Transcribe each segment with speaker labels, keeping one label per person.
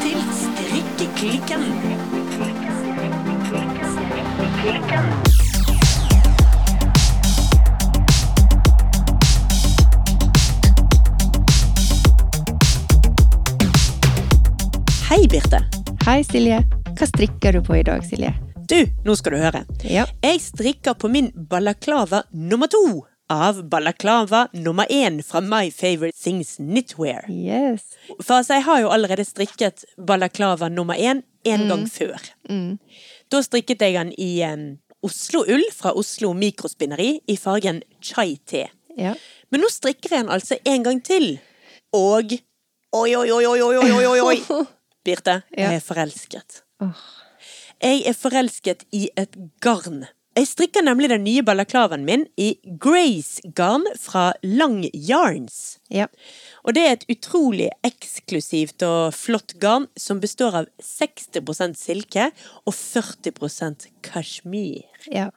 Speaker 1: til Strikkeklikken. Hei, Birte.
Speaker 2: Hei, Silje. Hva strikker du på i dag, Silje?
Speaker 1: Du, nå skal du høre.
Speaker 2: Ja.
Speaker 1: Jeg strikker på min balaklava nummer to av balaklava nummer én fra My Favorite Things Knitwear.
Speaker 2: Yes.
Speaker 1: For altså, jeg har jo allerede strikket balaklava nummer én en gang før. Da strikket jeg den i um, Oslo-ull fra Oslo Mikrospinneri i fargen chai te.
Speaker 2: Ja.
Speaker 1: Men nå strikker jeg den altså en gang til. Og oi, oi, oi, oi, oi, oi, oi, oi. Birte,
Speaker 2: Ja.
Speaker 1: jeg er forelsket.
Speaker 2: Oh.
Speaker 1: Jeg er forelsket i et garn. Jeg strikker nemlig den nye balaklavaen min i Grace-garn fra Lang Yarns.
Speaker 2: Ja.
Speaker 1: Og det er et utrolig eksklusivt og flott garn som består av 60% silke og 40% kasjmir.
Speaker 2: Ja.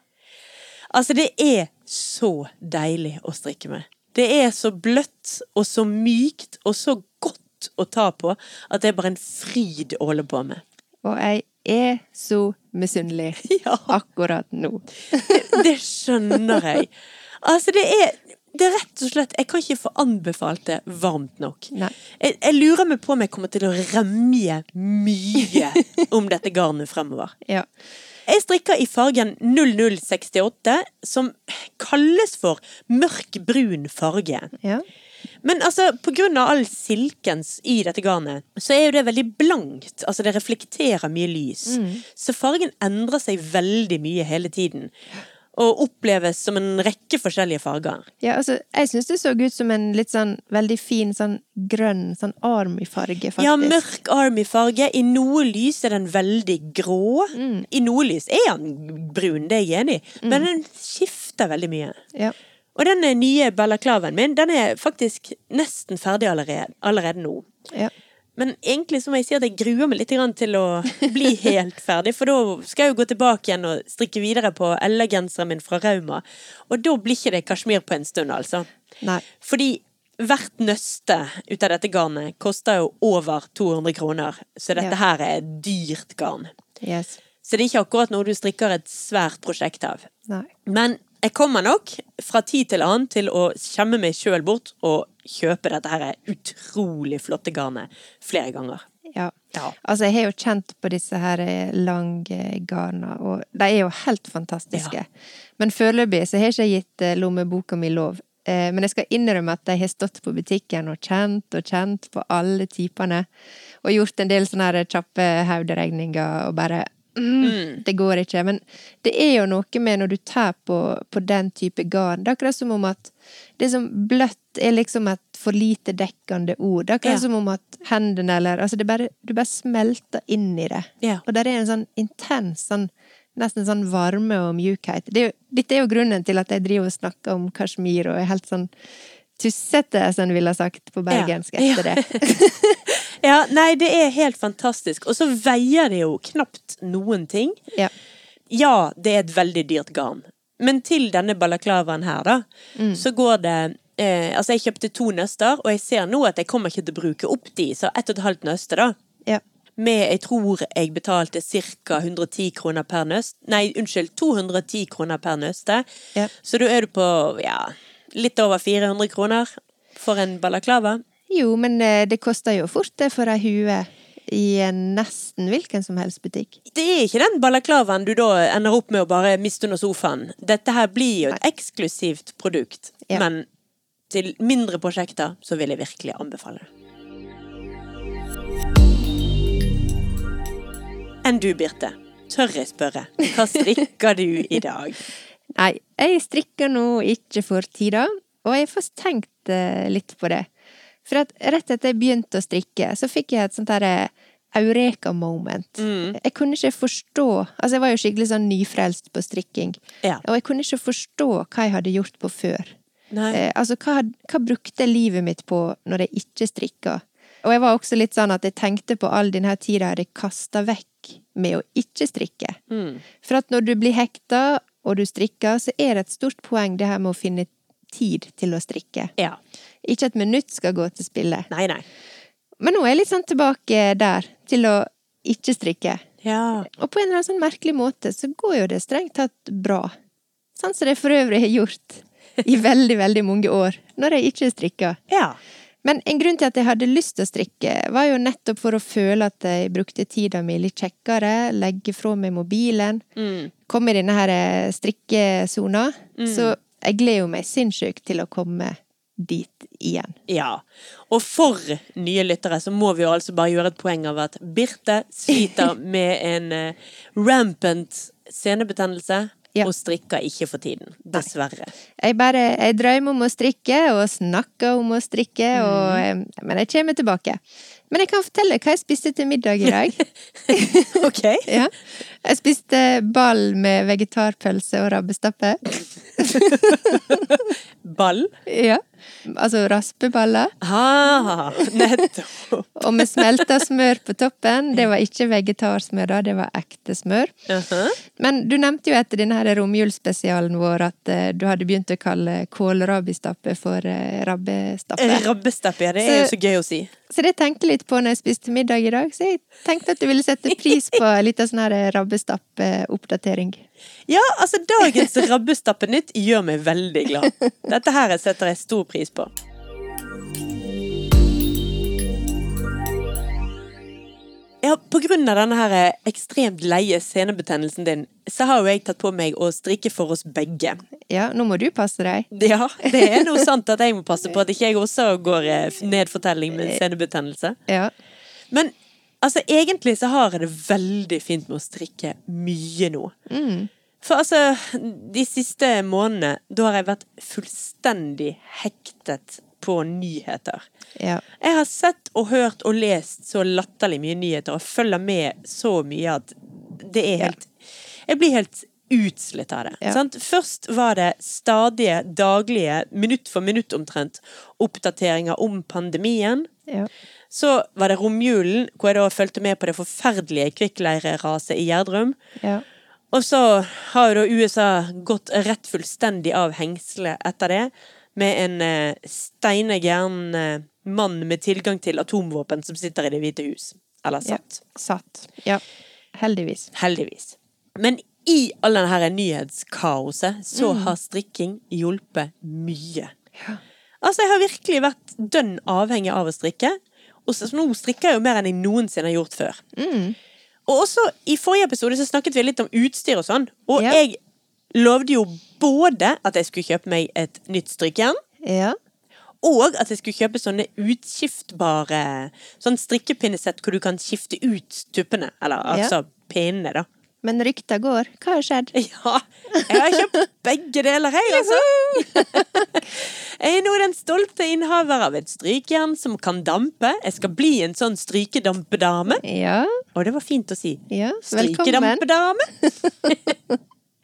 Speaker 1: Altså, det er så deilig å strikke med. Det er så bløtt og så mykt og så godt å ta på at det er bare en fryd å holde på med.
Speaker 2: Og jeg er så misunnelig
Speaker 1: Ja.
Speaker 2: akkurat nå.
Speaker 1: Det skjønner jeg. Altså, det er, det er rett og slett Jeg kan ikke få anbefalt det varmt nok. Jeg, jeg lurer meg på om jeg kommer til å remje mye om dette garnet fremover.
Speaker 2: Ja.
Speaker 1: Jeg strikker i fargen 0068, som kalles for mørk brun farge.
Speaker 2: Ja.
Speaker 1: Men altså, på grunn av all silkens i dette garnet, så er jo det veldig blankt. Altså, det reflekterer mye lys. Så fargen endrer seg veldig mye hele tiden. Og oppleves som en rekke forskjellige farger.
Speaker 2: ja, altså, jeg syns det så ut som en litt sånn veldig fin sånn grønn sånn army-farge, faktisk.
Speaker 1: Ja, mørk army-farge. I noe lys er den veldig grå. I noe lys er den brun, det er jeg enig i. Men den skifter veldig mye.
Speaker 2: Ja.
Speaker 1: Og den nye balaklavaen min, den er faktisk nesten ferdig allerede, allerede nå.
Speaker 2: Ja.
Speaker 1: Men egentlig så må jeg si at jeg gruer meg litt til å bli helt ferdig, for da skal jeg jo gå tilbake igjen og strikke videre på LA-genseren min fra Rauma. Og da blir ikke det kasjmir på en stund, altså.
Speaker 2: Nei.
Speaker 1: Fordi hvert nøste ut av dette garnet koster jo over 200 kroner, så dette
Speaker 2: Ja.
Speaker 1: her er dyrt garn.
Speaker 2: Yes.
Speaker 1: Så det er ikke akkurat noe du strikker et svært prosjekt av.
Speaker 2: Nei.
Speaker 1: Men jeg kommer nok fra tid til annen til å skjemme meg sjøl bort og kjøpe dette her utrolig flotte garnet flere ganger.
Speaker 2: Ja.
Speaker 1: Ja.
Speaker 2: Altså, jeg har jo kjent på disse her eh, lange garna, og de er jo helt fantastiske. Men foreløpig så har jeg ikke gitt eh, lommeboka mi lov. Eh, Men jeg skal innrømme at jeg har stått på butikken og kjent og kjent på alle typene, og gjort en del sånne kjappe hoderegninger og bare mm, Det går ikke. Men det er jo noe med når du tar på, på den type garn. Det er akkurat som om at det som bløtt er liksom et for lite dekkende ord. Det er akkurat
Speaker 1: Ja.
Speaker 2: som om at hendene eller Altså, det bare, du bare smelter inn i det.
Speaker 1: Ja.
Speaker 2: Og der er en sånn intens sånn Nesten sånn varme og mjukhet. Det er jo, dette er jo grunnen til at jeg driver og snakker om kasjmir og er helt sånn tussete, som en ville ha sagt på bergensk
Speaker 1: Ja.
Speaker 2: etter det.
Speaker 1: Ja, nei, det er helt fantastisk. Og så veier det jo knapt noen ting.
Speaker 2: Ja.
Speaker 1: Ja, det er et veldig dyrt garn. Men til denne balaklavaen her, da, så går det eh, Altså, jeg kjøpte to nøster, og jeg ser nå at jeg kommer ikke til å bruke opp de, så ett og et halvt nøste, da.
Speaker 2: Ja.
Speaker 1: Med jeg tror jeg betalte ca. 110 kroner per nøst. Nei, unnskyld, 210 kroner per nøste.
Speaker 2: Ja.
Speaker 1: Så da er du på ja, litt over 400 kroner for en balaklava.
Speaker 2: Jo, men eh, det koster jo fort det for ei hue i en nesten hvilken som helst butikk.
Speaker 1: Det er ikke den balaklavaen du da ender opp med å bare miste under sofaen. Dette her blir jo et eksklusivt produkt,
Speaker 2: Ja.
Speaker 1: men til mindre prosjekter så vil jeg virkelig anbefale det. Enn du, Birte? Tør jeg spørre, hva strikker du i dag?
Speaker 2: Nei, jeg strikker nå ikke for tida, og jeg har tenkt eh, litt på det. For at rett etter jeg begynte å strikke, så fikk jeg et sånt derre eureka-moment. Jeg kunne ikke forstå Altså, jeg var jo skikkelig sånn nyfrelst på strikking,
Speaker 1: Ja.
Speaker 2: og jeg kunne ikke forstå hva jeg hadde gjort på før. Eh, altså, hva, hva brukte livet mitt på når jeg ikke strikka? Og jeg var også litt sånn at jeg tenkte på all denne tida jeg hadde kasta vekk med å ikke strikke.
Speaker 1: Mm.
Speaker 2: For at når du blir hekta, og du strikker, så er det et stort poeng det her med å finne tid til å strikke.
Speaker 1: Ja.
Speaker 2: Ikke et minutt skal gå til spille.
Speaker 1: Nei, nei.
Speaker 2: Men nå er jeg litt sånn tilbake der, til å ikke strikke.
Speaker 1: Ja.
Speaker 2: Og på en eller annen sånn merkelig måte så går jo det strengt tatt bra. Sånn som det for øvrig har gjort i veldig, veldig mange år, når jeg ikke strikker.
Speaker 1: ja.
Speaker 2: Men en grunn til at jeg hadde lyst til å strikke, var jo nettopp for å føle at jeg brukte tida mi litt kjekkere, legge fra meg mobilen,
Speaker 1: Mm.
Speaker 2: komme i denne her strikkesona. Mm. Så jeg gleder meg sinnssykt til å komme dit igjen.
Speaker 1: Ja. Og for nye lyttere så må vi jo altså bare gjøre et poeng av at Birte sliter med en eh, rampant senebetennelse.
Speaker 2: Ja.
Speaker 1: Og strikker ikke for tiden. Dessverre.
Speaker 2: Jeg bare jeg drømmer om å strikke, og snakker om å strikke, og, eh, men jeg kommer tilbake. Men jeg kan fortelle hva jeg spiste til middag i dag.
Speaker 1: Ok.
Speaker 2: ja. Jeg spiste ball med vegetarpølse og rabbestappe.
Speaker 1: Ball.
Speaker 2: Ja. Altså raspeballer.
Speaker 1: Ah, nettopp.
Speaker 2: Og med smelta smør på toppen. Det var ikke vegetarsmør, da, det var ekte smør.
Speaker 1: Uh-huh.
Speaker 2: Men du nevnte jo etter denne romjulsspesialen vår at uh, du hadde begynt å kalle kålrabistappe for uh, rabbestappe.
Speaker 1: Rabbestappe, ja. Det er jo så gøy å si.
Speaker 2: Så det tenkte jeg litt på når jeg spiste middag i dag, så jeg tenkte at du ville sette pris på litt av sånn her rabbestappe-oppdatering.
Speaker 1: Ja, altså dagens Rabbestappenytt gjør meg veldig glad. Dette her setter jeg stor pris på. Ja, på grunn av denne her ekstremt leie senebetennelsen din, så har jo jeg tatt på meg å strikke for oss begge.
Speaker 2: Ja, nå må du passe deg.
Speaker 1: Ja, det er noe sant at jeg må passe på at ikke jeg også går ned nedfortelling med senebetennelse.
Speaker 2: Ja.
Speaker 1: Men altså, egentlig så har jeg det veldig fint med å strikke mye nå. For altså, de siste månedene, da har jeg vært fullstendig hektet på nyheter.
Speaker 2: Ja.
Speaker 1: Jeg har sett og hørt og lest så latterlig mye nyheter og følger med så mye at det er helt Jeg blir helt utslitt av det.
Speaker 2: Ja.
Speaker 1: Sant? Først var det stadige, daglige, minutt for minutt omtrent, oppdateringer om pandemien.
Speaker 2: Ja.
Speaker 1: Så var det romjulen, hvor jeg da fulgte med på det forferdelige kvikkleireraset i Gjerdrum.
Speaker 2: Ja.
Speaker 1: Og så har jo da USA gått rett fullstendig av hengselet etter det, med en eh, steinegæren eh, mann med tilgang til atomvåpen som sitter i Det hvite hus. Eller
Speaker 2: Ja.
Speaker 1: satt.
Speaker 2: Satt. Ja. Heldigvis.
Speaker 1: Heldigvis. Men i all denne nyhetskaoset så har strikking hjulpet mye. Altså, jeg har virkelig vært dønn avhengig av å strikke. Og så, nå strikker jeg jo mer enn jeg noensinne har gjort før. Og også i forrige episode så snakket vi litt om utstyr og sånn. Og
Speaker 2: Ja.
Speaker 1: jeg lovde jo både at jeg skulle kjøpe meg et nytt strikkejern,
Speaker 2: Ja.
Speaker 1: og at jeg skulle kjøpe sånne utskiftbare Sånn strikkepinnesett hvor du kan skifte ut tuppene. Eller altså pinnene, da.
Speaker 2: Men rykta går. Hva har skjedd?
Speaker 1: Ja, jeg har kjøpt begge deler, jeg, altså. Jeg er nå den stolte innehaver av et strykejern som kan dampe. Jeg skal bli en sånn strykedampedame.
Speaker 2: Ja.
Speaker 1: Og det var fint å si.
Speaker 2: Ja,
Speaker 1: Strykedampedame.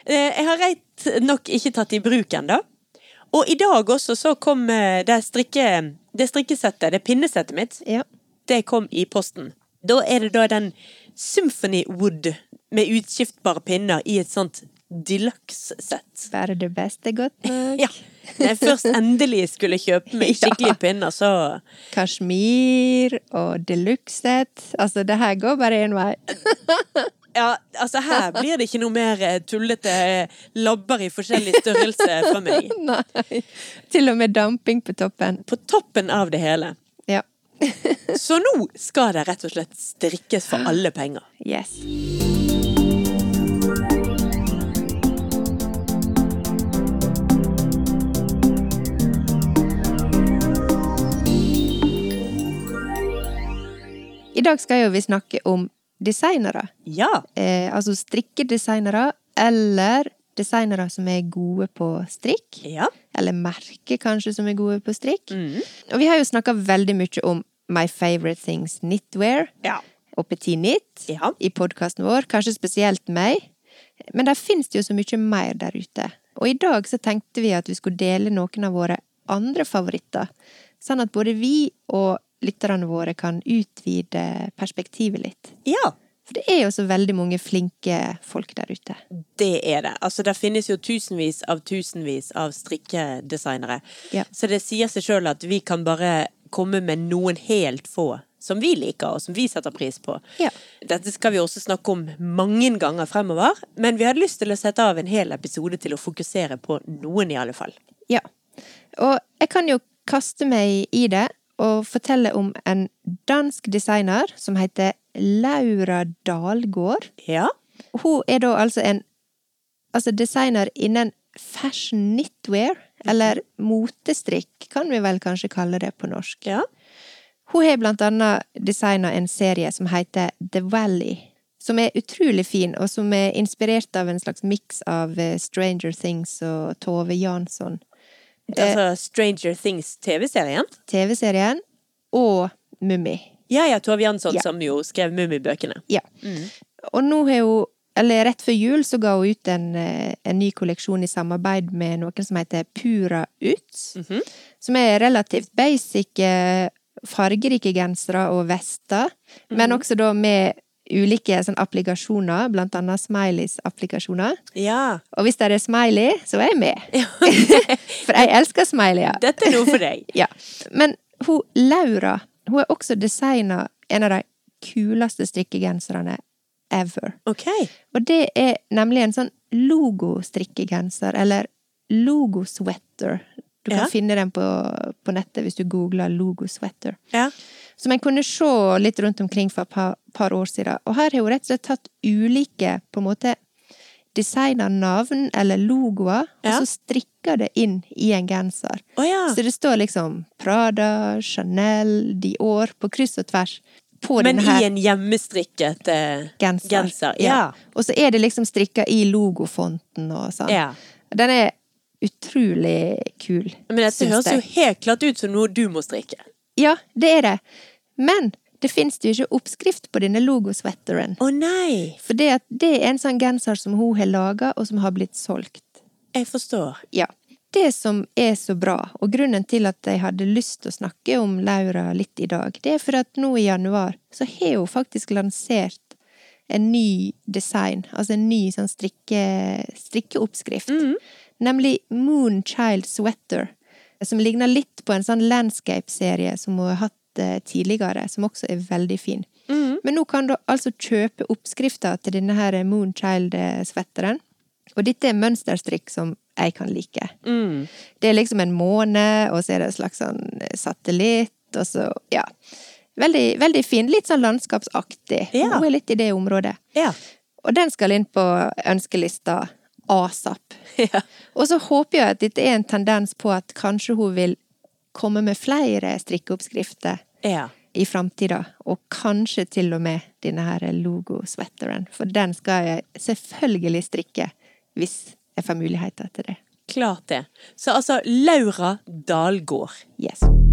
Speaker 1: Eh, Jeg har rett nok ikke tatt i bruk ennå. Og i dag også så kom eh, det, strikke, det strikkesettet, det pinnesettet mitt,
Speaker 2: Ja.
Speaker 1: det kom i posten. Da er det da den Symphony Wood med utskiftbare pinner i et sånt deluxe-sett.
Speaker 2: Bare det beste godt nok.
Speaker 1: Ja. Når jeg først endelig skulle kjøpe meg
Speaker 2: Ja.
Speaker 1: pinner, så
Speaker 2: Kasjmir og deluxe-sett. Altså, det her går bare én vei.
Speaker 1: Ja, altså her blir det ikke noe mer eh, tullete eh, labber i forskjellig størrelse fra meg.
Speaker 2: Nei. Til og med damping på toppen.
Speaker 1: På toppen av det hele.
Speaker 2: Ja.
Speaker 1: Så nå skal det rett og slett strikkes for alle penger.
Speaker 2: Yes. Dag skal jo vi snakke om designere.
Speaker 1: Ja.
Speaker 2: Eh, altså strikkedesignere, eller designere som er gode på strikk.
Speaker 1: Ja.
Speaker 2: Eller merker kanskje som er gode på strikk.
Speaker 1: Mm.
Speaker 2: Og vi har jo snakka veldig mye om My Favorite Things Knitwear
Speaker 1: Ja.
Speaker 2: og Petit Knit
Speaker 1: Ja.
Speaker 2: i podkasten vår, kanskje spesielt meg. Men der fins det jo så mye mer der ute. Og i dag så tenkte vi at vi skulle dele noen av våre andre favoritter. Sånn at både vi og lytterne våre kan utvide perspektivet litt.
Speaker 1: ja.
Speaker 2: For det er jo så veldig mange flinke folk der ute.
Speaker 1: Det er det. Altså, det finnes jo tusenvis av tusenvis av strikkedesignere.
Speaker 2: Ja.
Speaker 1: Så det sier seg sjøl at vi kan bare komme med noen helt få som vi liker, og som vi setter pris på.
Speaker 2: Ja.
Speaker 1: Dette skal vi også snakke om mange ganger fremover, men vi hadde lyst til å sette av en hel episode til å fokusere på noen, i alle fall.
Speaker 2: Ja. Og jeg kan jo kaste meg i det og fortelle om en dansk designer som heter Laura Dalgård.
Speaker 1: Ja.
Speaker 2: Hun er da altså en altså designer innen fashion knitwear, eller motestrikk, kan vi vel kanskje kalle det på norsk.
Speaker 1: ja.
Speaker 2: Hun har blant annet designa en serie som heter The Valley, som er utrolig fin, og som er inspirert av en slags miks av eh, Stranger Things og Tove Jansson.
Speaker 1: Altså Stranger Things TV-serien.
Speaker 2: TV-serien og Mummi.
Speaker 1: Ja, ja, Tove Jansson
Speaker 2: Ja.
Speaker 1: som jo skrev Mummibøkene.
Speaker 2: Ja. Og nå har hun eller rett før jul så ga hun ut en, eh, en ny kolleksjon i samarbeid med noen som heter Pura Ut.
Speaker 1: Mm -hmm.
Speaker 2: Som er relativt basic, eh, fargerike gensere og vester. Men også da med ulike sånn, applikasjoner, blant annet Smileys-applikasjoner.
Speaker 1: Ja.
Speaker 2: Og hvis det er smiley, så er jeg med. For jeg elsker smileyer.
Speaker 1: Dette er noe for deg.
Speaker 2: Ja. Men hun Laura, hun har også designa en av de kuleste strikkegenserne ever.
Speaker 1: Ok.
Speaker 2: Og det er nemlig en sånn logostrikkegenser, eller logosweater. Du kan
Speaker 1: Ja.
Speaker 2: finne den på, på nettet hvis du googler logosweater.
Speaker 1: Ja.
Speaker 2: Som en kunne se litt rundt omkring for et par, par år siden. Og her har hun rett og slett tatt ulike på en måte designa navn eller logoer,
Speaker 1: Ja.
Speaker 2: og så strikka det inn i en genser.
Speaker 1: Oh, ja.
Speaker 2: Så det står liksom Prada, Chanel, Dior på kryss og tvers. På
Speaker 1: Men i en hjemmestrikket eh,
Speaker 2: genser.
Speaker 1: genser. Ja.
Speaker 2: Og så er det liksom strikka i logofonten og sånn.
Speaker 1: ja.
Speaker 2: Den er utrolig kul.
Speaker 1: Men dette høres jo helt klart ut som noe du må strikke.
Speaker 2: Ja, det er det. Men det fins jo ikke oppskrift på denne logosweateren.
Speaker 1: Å nei!
Speaker 2: For det, det er en sånn genser som hun har laga, og som har blitt solgt.
Speaker 1: Jeg forstår.
Speaker 2: Ja. Det som er så bra, og grunnen til at jeg hadde lyst til å snakke om Laura litt i dag, det er for at nå i januar så har hun faktisk lansert en ny design, altså en ny sånn strikke, strikkeoppskrift. Nemlig Moonchild Sweater, som ligner litt på en sånn landscape-serie som hun har hatt tidligere, som også er veldig fin. Men nå kan du altså kjøpe oppskrifta til denne her Moonchild-svetteren. Og dette er mønsterstrikk som jeg kan like.
Speaker 1: Mm.
Speaker 2: Det er liksom en måne, og så er det en slags sånn satellitt, og så, ja. Veldig, veldig fin. Litt sånn landskapsaktig.
Speaker 1: Ja.
Speaker 2: Hun er litt i det området.
Speaker 1: Ja.
Speaker 2: Og den skal inn på ønskelista asap.
Speaker 1: ja.
Speaker 2: Og så håper jeg at dette er en tendens på at kanskje hun vil komme med flere strikkeoppskrifter
Speaker 1: Ja.
Speaker 2: i framtida, og kanskje til og med denne her logo-sweateren. For den skal jeg selvfølgelig strikke, hvis jeg får muligheter til det.
Speaker 1: Klart det. Så altså Laura Dalgård.
Speaker 2: Yes.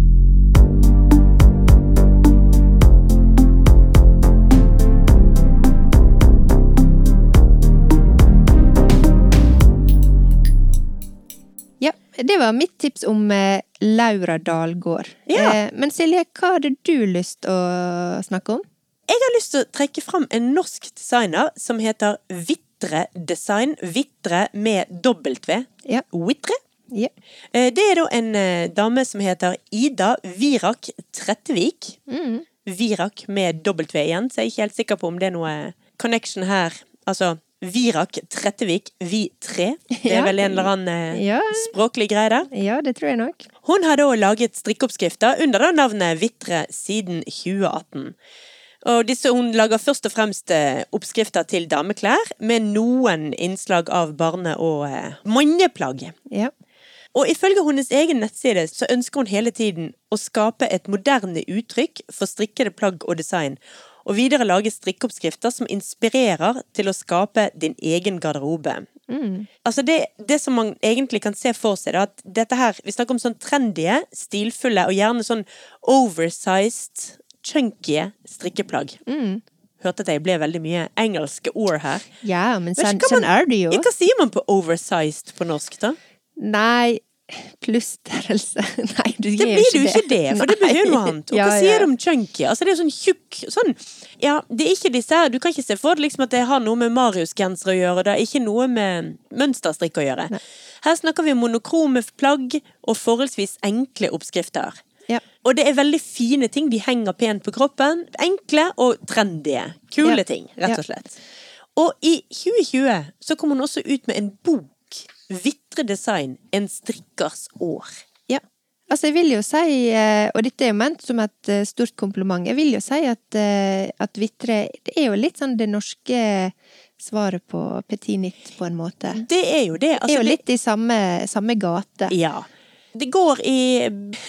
Speaker 2: Det var mitt tips om eh, Laura Dalgård.
Speaker 1: Ja.
Speaker 2: Eh, men Silje, hva hadde du lyst til å snakke om?
Speaker 1: Jeg har lyst til å trekke fram en norsk designer som heter Vitre Design. Vitre med W.
Speaker 2: Ja.
Speaker 1: Vitre.
Speaker 2: Ja.
Speaker 1: Eh, Det er da en eh, dame som heter Ida Virak Trettevik.
Speaker 2: Mm.
Speaker 1: Virak med W igjen, så jeg er ikke helt sikker på om det er noe connection her. Altså Virak Trettevik, vi tre. Det er vel en eller annen eh,
Speaker 2: Ja.
Speaker 1: språklig greie der.
Speaker 2: ja, det tror jeg nok.
Speaker 1: Hun har da laget strikkeoppskrifter under da navnet Vitre siden 2018. Og disse, hun lager først og fremst eh, oppskrifter til dameklær, med noen innslag av barne- og eh, manneplagg.
Speaker 2: Ja.
Speaker 1: Og ifølge hennes egen nettside så ønsker hun hele tiden å skape et moderne uttrykk for strikkede plagg og design, og videre lage strikkeoppskrifter som inspirerer til å skape din egen garderobe. Altså det, det som man egentlig kan se for seg, da, at dette her Vi snakker om sånn trendy, stilfulle og gjerne sånn oversized, chunky strikkeplagg. Hørte at jeg ble veldig mye engelske ord her.
Speaker 2: ja, men sånn, sånn er det jo.
Speaker 1: Hva sier man på oversized på norsk, da?
Speaker 2: Nei, plussstørrelse Nei, du
Speaker 1: Det
Speaker 2: Det
Speaker 1: blir jo ikke det, for det betyr noe annet. Og
Speaker 2: Ja,
Speaker 1: hva sier du om chunky? Altså det er jo sånn tjukk sånn Ja, det er ikke disse her Du kan ikke se for deg liksom at det har noe med Marius-genser å gjøre, det er ikke noe med mønsterstrikk å gjøre. Her snakker vi om monokrome plagg og forholdsvis enkle oppskrifter.
Speaker 2: Ja.
Speaker 1: Og det er veldig fine ting. De henger pent på kroppen. Enkle og trendy. Kule
Speaker 2: Ja.
Speaker 1: ting, rett og slett. Og i 2020 så kom hun også ut med en bok. Vitre design. En strikkers år.
Speaker 2: Ja. Altså, jeg vil jo si, eh, og dette er jo ment som et eh, stort kompliment, jeg vil jo si at, eh, at Vitre det er jo litt sånn det norske svaret på petit nytt, på en måte.
Speaker 1: Det er jo det. Altså, Det
Speaker 2: er jo litt i samme, samme gate.
Speaker 1: Ja. Det går i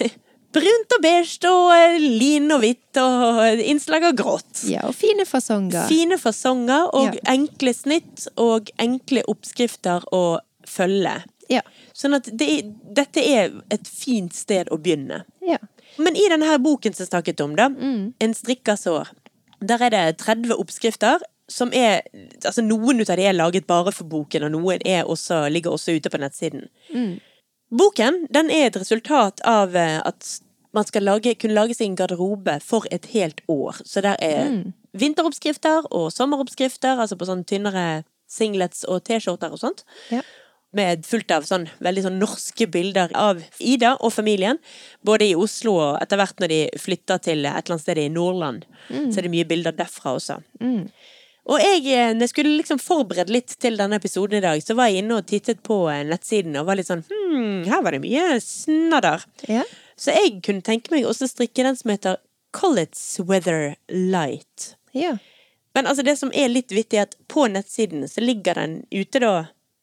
Speaker 1: brunt og beige og lin og hvitt og innslag av grått.
Speaker 2: Ja, og fine fasonger.
Speaker 1: Fine fasonger og
Speaker 2: Ja.
Speaker 1: enkle snitt og enkle oppskrifter å følge.
Speaker 2: Ja.
Speaker 1: Sånn at det, dette er et fint sted å begynne.
Speaker 2: Ja.
Speaker 1: Men i denne her boken som jeg snakket om, da,
Speaker 2: Mm.
Speaker 1: En strikkers sår, der er det 30 oppskrifter. Som er, altså Noen av de er laget bare for boken, og noen også, ligger også ute på nettsiden.
Speaker 2: Mm.
Speaker 1: Boken den er et resultat av eh, at man skal lage, kunne lage sin garderobe for et helt år. Så der er
Speaker 2: Mm.
Speaker 1: vinteroppskrifter og sommeroppskrifter, altså på sånn tynnere singlets og T-skjorter og sånt.
Speaker 2: Ja.
Speaker 1: Med fullt av sånn veldig sånn norske bilder av Ida og familien. Både i Oslo og etter hvert når de flytter til et eller annet sted i Nordland. Så er det mye bilder derfra også.
Speaker 2: Mm.
Speaker 1: Og jeg, eh, når jeg skulle liksom forberede litt til denne episoden i dag, så var jeg inne og tittet på eh, nettsiden og var litt sånn Hm, her var det mye snadder.
Speaker 2: Ja.
Speaker 1: Så jeg kunne tenke meg også strikke den som heter Collets Weather Light.
Speaker 2: Ja.
Speaker 1: Men altså det som er litt vittig, er at på nettsiden så ligger den ute da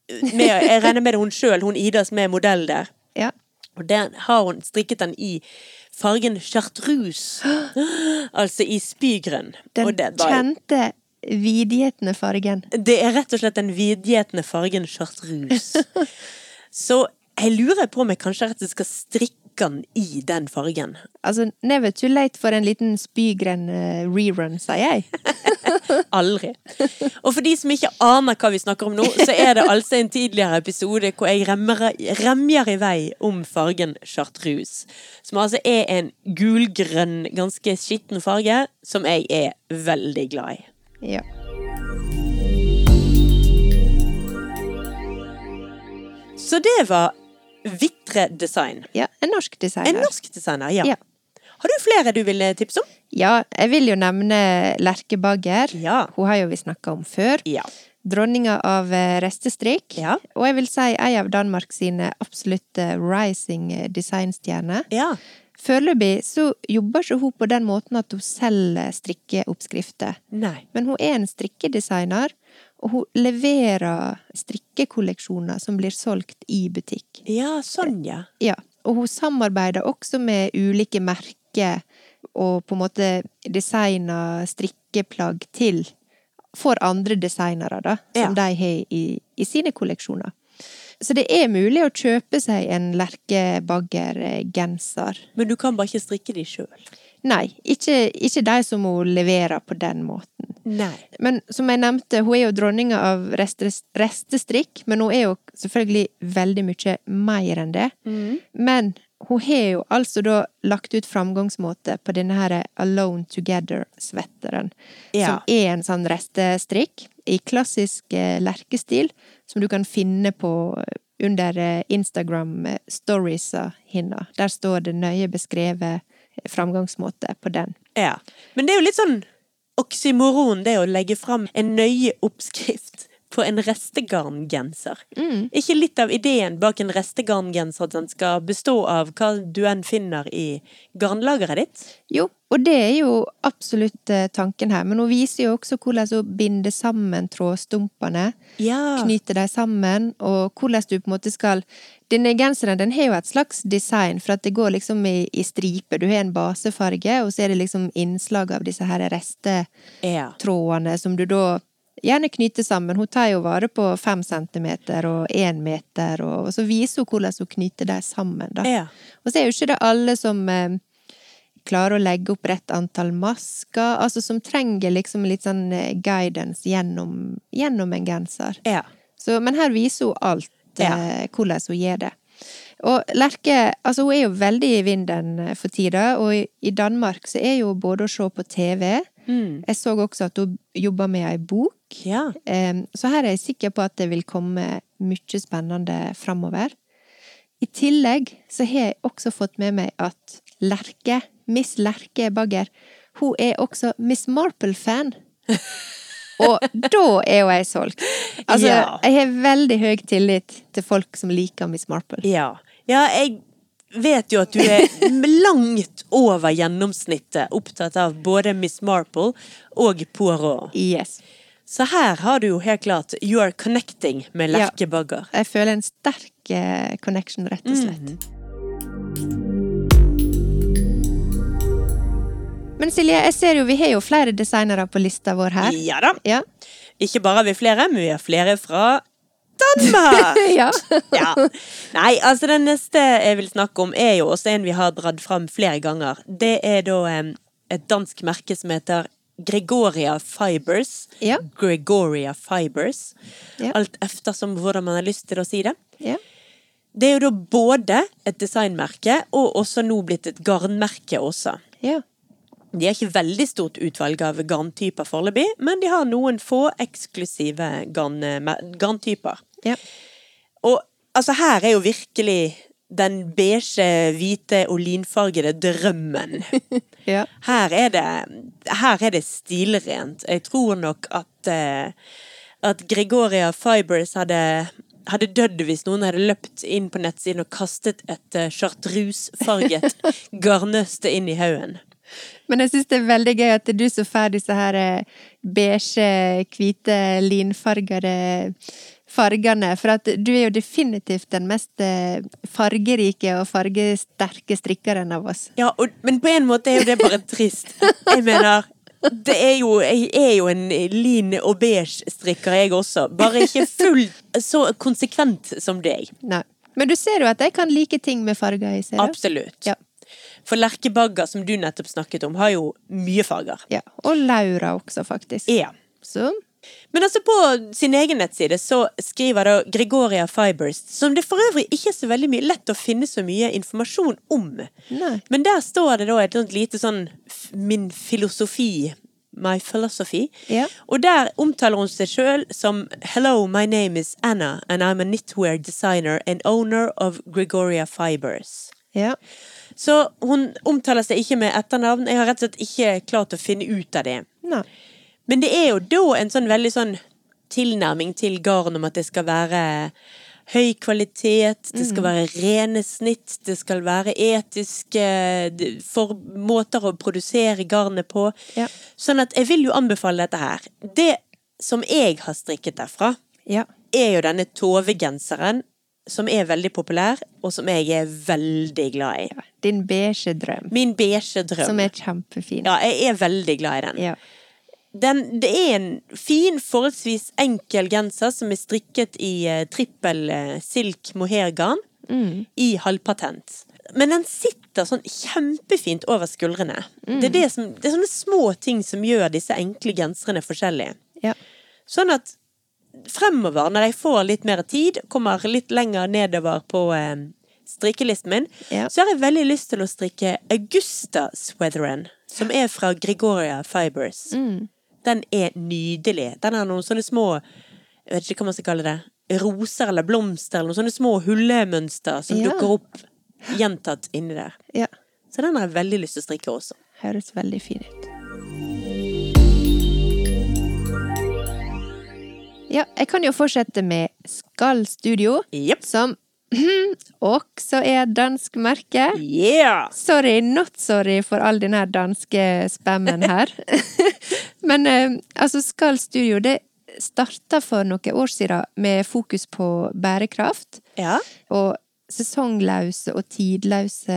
Speaker 1: med, Jeg regner med det hun sjøl, hun Ida som er modell der.
Speaker 2: Ja.
Speaker 1: Og den har hun strikket den i fargen chartreuse. Altså i spygrønn.
Speaker 2: Den
Speaker 1: Og det var-
Speaker 2: kjente, vidgjetne fargen.
Speaker 1: Det er rett og slett den vidgjetne fargen chartreuse. Så jeg lurer på om jeg kanskje rett og slett skal strikke den i den fargen.
Speaker 2: Altså, never too late for en liten spygrønn eh, rerun, sier jeg.
Speaker 1: Aldri. Og for de som ikke aner hva vi snakker om nå, så er det altså en tidligere episode hvor jeg remmer, remjer i vei om fargen chartreuse. Som altså er en gulgrønn, ganske skitten farge, som jeg er veldig glad i.
Speaker 2: Ja.
Speaker 1: Så det var Vitre Design.
Speaker 2: ja. En norsk designer.
Speaker 1: En norsk designer, ja.
Speaker 2: Ja.
Speaker 1: Har du flere du vil tipse om?
Speaker 2: Ja, jeg vil jo nevne Lerke Bagger.
Speaker 1: Ja.
Speaker 2: Hun har jo vi snakka om før.
Speaker 1: Ja.
Speaker 2: Dronninga av restestrik. restestrikk.
Speaker 1: Ja.
Speaker 2: Og jeg vil si ei av Danmark sine absolutte rising eh, designstjerner.
Speaker 1: Ja.
Speaker 2: Foreløpig så jobber ikke hun på den måten at hun selger strikkeoppskrifter.
Speaker 1: Nei.
Speaker 2: Men hun er en strikkedesigner, og hun leverer strikkekolleksjoner som blir solgt i butikk.
Speaker 1: Ja, sånn, ja.
Speaker 2: Ja, og hun samarbeider også med ulike merker og på en måte designe strikkeplagg til for andre designere, da, som
Speaker 1: Ja.
Speaker 2: de har i, i sine kolleksjoner. Så det er mulig å kjøpe seg en Lerke Bagger-genser.
Speaker 1: Men du kan bare ikke strikke de sjøl.
Speaker 2: Nei, ikke, ikke de som hun leverer på den måten.
Speaker 1: Nei.
Speaker 2: Men som jeg nevnte, hun er jo dronninga av reste- restestrikk, men hun er jo selvfølgelig veldig mye mer enn det. Men hun har jo altså da lagt ut framgangsmåte på denne her Alone Together-svetteren.
Speaker 1: Ja.
Speaker 2: Som er en sånn restestrikk i klassisk eh, lerkestil, som du kan finne på under eh, Instagram-storiesa hennes. Der står det nøye beskrevet eh, framgangsmåte på den.
Speaker 1: Ja. Men det er jo litt sånn oksymoron, det å legge fram en nøye oppskrift på en restegarngenser. Ikke litt av ideen bak en restegarngenser at den skal bestå av hva du enn finner i garnlageret ditt?
Speaker 2: Jo, og det er jo absolutt eh, tanken her, men hun viser jo også hvordan hun binder sammen trådstumpene,
Speaker 1: Ja.
Speaker 2: knyter dem sammen, og hvordan du på en måte skal Denne genseren den har jo et slags design, for at det går liksom i, i striper. Du har en basefarge, og så er det liksom innslag av disse her restetrådene
Speaker 1: Ja.
Speaker 2: som du da gjerne knyter sammen. Hun tar jo vare på fem centimeter og én meter, og, så viser hun hvordan hun knyter dem sammen, da.
Speaker 1: Ja.
Speaker 2: Og så er jo ikke det alle som eh, klarer å legge opp rett antall masker, altså som trenger liksom litt sånn eh, guidance gjennom, gjennom en genser.
Speaker 1: ja.
Speaker 2: Så, men her viser hun alt, eh, hvordan hun gjør det. Og Lerke, altså hun er jo veldig i vinden eh, for tida, og i, i Danmark så er jo både å se på TV,
Speaker 1: Mm.
Speaker 2: jeg så også at hun jobber med ei bok,
Speaker 1: Ja.
Speaker 2: Så her er jeg sikker på at det vil komme mye spennende framover. I tillegg så har jeg også fått med meg at Lerke, Miss Lerke Bagger, hun er også Miss Marple-fan. Og da er jo jeg solgt. Altså,
Speaker 1: Ja.
Speaker 2: jeg har veldig høy tillit til folk som liker Miss Marple.
Speaker 1: Ja. ja, jeg vet jo at du er langt over gjennomsnittet opptatt av både Miss Marple og Poirot.
Speaker 2: Yes.
Speaker 1: Så her har du jo helt klart You are connecting med
Speaker 2: Ja.
Speaker 1: Lerke Bagger.
Speaker 2: Jeg føler en sterk eh, connection, rett og slett. Men Silje, jeg ser jo vi har jo flere designere på lista vår her.
Speaker 1: Ja da.
Speaker 2: Ja.
Speaker 1: Ikke bare har vi flere, men vi har flere fra Danmark!
Speaker 2: ja.
Speaker 1: ja. Nei, altså den neste jeg vil snakke om, er jo også en vi har dratt fram flere ganger. Det er da um, et dansk merke som heter Gregoria Fibers.
Speaker 2: Ja.
Speaker 1: Gregoria Fibers.
Speaker 2: Ja.
Speaker 1: Alt eftersom hvordan man har lyst til å si det.
Speaker 2: ja.
Speaker 1: Det er jo da både et designmerke og også nå blitt et garnmerke også.
Speaker 2: ja.
Speaker 1: De har ikke veldig stort utvalg av garntyper foreløpig, men de har noen få eksklusive garn, garntyper.
Speaker 2: Ja.
Speaker 1: Og altså, her er jo virkelig den beige, hvite, olinfargede drømmen.
Speaker 2: ja.
Speaker 1: Her er det, her er det stilrent. Jeg tror nok at, eh, at Gregoria Fibers hadde, hadde dødd hvis noen hadde løpt inn på nettsiden og kastet et uh, chartreuse-farget garnnøste inn i haugen.
Speaker 2: Men jeg syns det er veldig gøy at du så får disse her eh, beige, hvite, linfargede fargene. For at du er jo definitivt den mest eh, fargerike og fargesterke strikkeren av oss.
Speaker 1: Ja, og, men på en måte er jo det bare trist. Jeg mener det er jo, jeg er jo en lin og beige strikker, jeg også. Bare ikke fullt så konsekvent som deg.
Speaker 2: Nei. Men du ser jo at jeg kan like ting med farger i, ser du?
Speaker 1: Absolutt.
Speaker 2: Ja.
Speaker 1: For lerkebagger, som du nettopp snakket om, har jo mye farger.
Speaker 2: ja. Og Laura også, faktisk.
Speaker 1: Ja.
Speaker 2: Så
Speaker 1: Men altså på sin egen nettside så skriver da Gregoria Fibers, som det for øvrig ikke er så veldig mye lett å finne så mye informasjon om.
Speaker 2: Nei.
Speaker 1: Men der står det da et sånt lite sånn min filosofi, my philosophy.
Speaker 2: Yeah.
Speaker 1: Og der omtaler hun seg sjøl som Hello, my name is Anna, and I'm a knitwear designer and owner of Gregoria Fibers.
Speaker 2: Ja.
Speaker 1: Så hun omtaler seg ikke med etternavn. Jeg har rett og slett ikke klart å finne ut av det.
Speaker 2: Nei.
Speaker 1: Men det er jo da en sånn veldig sånn tilnærming til garn om at det skal være høy kvalitet, det
Speaker 2: Mm.
Speaker 1: skal være rene snitt, det skal være etiske for måter å produsere garnet på.
Speaker 2: Ja.
Speaker 1: Sånn at jeg vil jo anbefale dette her. Det som jeg har strikket derfra,
Speaker 2: Ja.
Speaker 1: er jo denne Tove-genseren, som er veldig populær, og som jeg er veldig glad i.
Speaker 2: Din beige drøm.
Speaker 1: Min beige drøm.
Speaker 2: Som er kjempefin.
Speaker 1: Ja, jeg er veldig glad i den. Den. Det er en fin, forholdsvis enkel genser som er strikket i eh, trippel eh, silk mohairgarn i halvpatent. Men den sitter sånn kjempefint over skuldrene. Det, er det, som, det er sånne små ting som gjør disse enkle genserne forskjellige.
Speaker 2: Ja.
Speaker 1: Sånn at fremover, når jeg får litt mer tid, kommer litt lenger nedover på eh, strikkelisten min,
Speaker 2: Ja.
Speaker 1: så har jeg veldig lyst til å strikke Augusta Sweatheren, som er fra Gregoria Fibers. Den er nydelig. Den har noen sånne små, jeg vet ikke hva man skal kalle det, roser eller blomster, eller noen sånne små hullemønster som
Speaker 2: Ja.
Speaker 1: dukker opp gjentatt inni der.
Speaker 2: ja.
Speaker 1: Så den har jeg veldig lyst til å strikke også.
Speaker 2: Høres veldig fin ut. Ja, jeg kan jo fortsette med Skall Studio,
Speaker 1: yep.
Speaker 2: som også er dansk merke.
Speaker 1: Yeah!
Speaker 2: Sorry, not sorry for all denne danske spammen her. Men eh, altså, Skal Studio, det starta for noen år siden med fokus på bærekraft.
Speaker 1: Ja.
Speaker 2: Og sesongløse og tidløse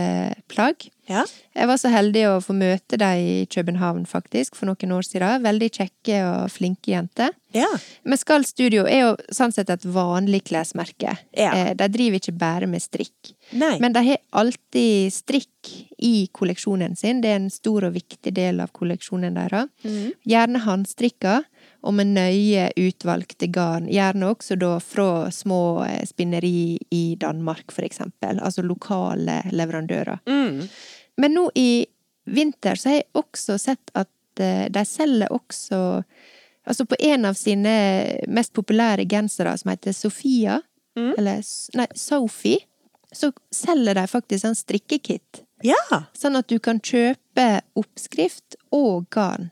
Speaker 2: plagg.
Speaker 1: Ja.
Speaker 2: Jeg var så heldig å få møte dem i København, faktisk, for noen år siden. Veldig kjekke og flinke jenter.
Speaker 1: Ja.
Speaker 2: Men Skall Studio er jo sånn sett et vanlig klesmerke.
Speaker 1: Ja.
Speaker 2: Eh, De driver ikke bare med strikk.
Speaker 1: Nei.
Speaker 2: Men de har alltid strikk i kolleksjonen sin. Det er en stor og viktig del av kolleksjonen deres.
Speaker 1: Mm.
Speaker 2: Gjerne håndstrikka og med nøye utvalgte garn. Gjerne også da fra små eh, spinneri i Danmark, for eksempel. Altså lokale leverandører.
Speaker 1: Mm.
Speaker 2: Men nå i vinter så har jeg også sett at eh, de selger også Altså på en av sine mest populære gensere, som heter Sofia,
Speaker 1: Mm.
Speaker 2: eller Nei, Sophie, så selger de faktisk en strikkekit.
Speaker 1: Ja.
Speaker 2: Sånn at du kan kjøpe oppskrift og garn.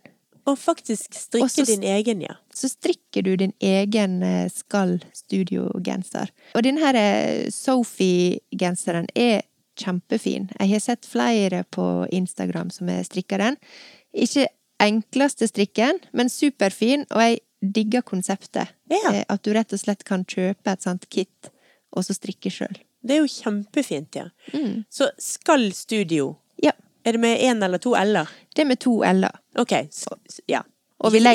Speaker 1: Og faktisk strikke
Speaker 2: Også,
Speaker 1: din egen, ja.
Speaker 2: Så strikker du din egen eh, Skall Studio-genser. Og denne eh, Sophie-genseren er kjempefin. Jeg har sett flere på Instagram som har strikka den. Ikke enkleste strikken, men superfin, og jeg digger konseptet.
Speaker 1: Ja.
Speaker 2: Eh, At du rett og slett kan kjøpe et sånt kit, og så strikke sjøl.
Speaker 1: Det er jo kjempefint, ja.
Speaker 2: Mm.
Speaker 1: Så Skall Studio.
Speaker 2: Ja.
Speaker 1: Er det med én eller to l-er?
Speaker 2: Det med to l-er.
Speaker 1: Ok, s- ja.